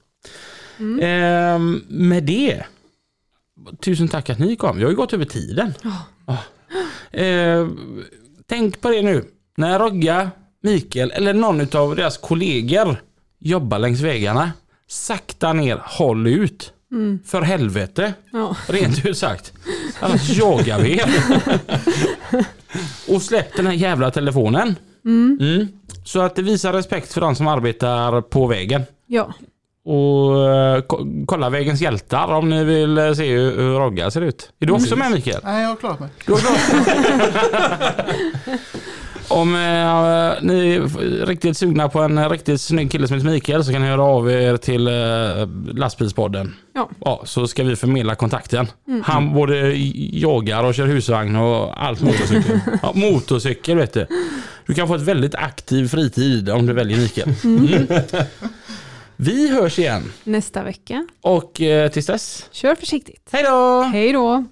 Ehm, med det. Tusen tack att ni kom. Vi har ju gått över tiden. Ja. Ehm, tänk på det nu. När Rogga, Mikael eller någon av deras kollegor jobbar längs vägarna. Sakta ner, håll ut. För helvete. Ja. Rent ut sagt. Annars jagar vi er. Och släpp den här jävla telefonen. Mm. Så att det visar respekt för de som arbetar på vägen. ja. Och eh, ko- kolla Vägens hjältar om ni vill eh, se hur, hur Rogga ser ut. Är du också med Mikael? Nej, jag har klarat mig. Du har klart. *laughs* Om eh, ni är riktigt sugna på en riktigt snygg kille som heter Mikael så kan ni höra av er till eh, lastbilspodden. Ja. Ja, så ska vi förmedla kontakten. Han både jagar och kör husvagn och allt motorcykel. *laughs* ja, motorcykel vet du. Du kan få ett väldigt aktiv fritid om du väljer Mikael. Mm. Vi hörs igen Nästa vecka. och eh, tills dess, Kör försiktigt. hej då! Hej då!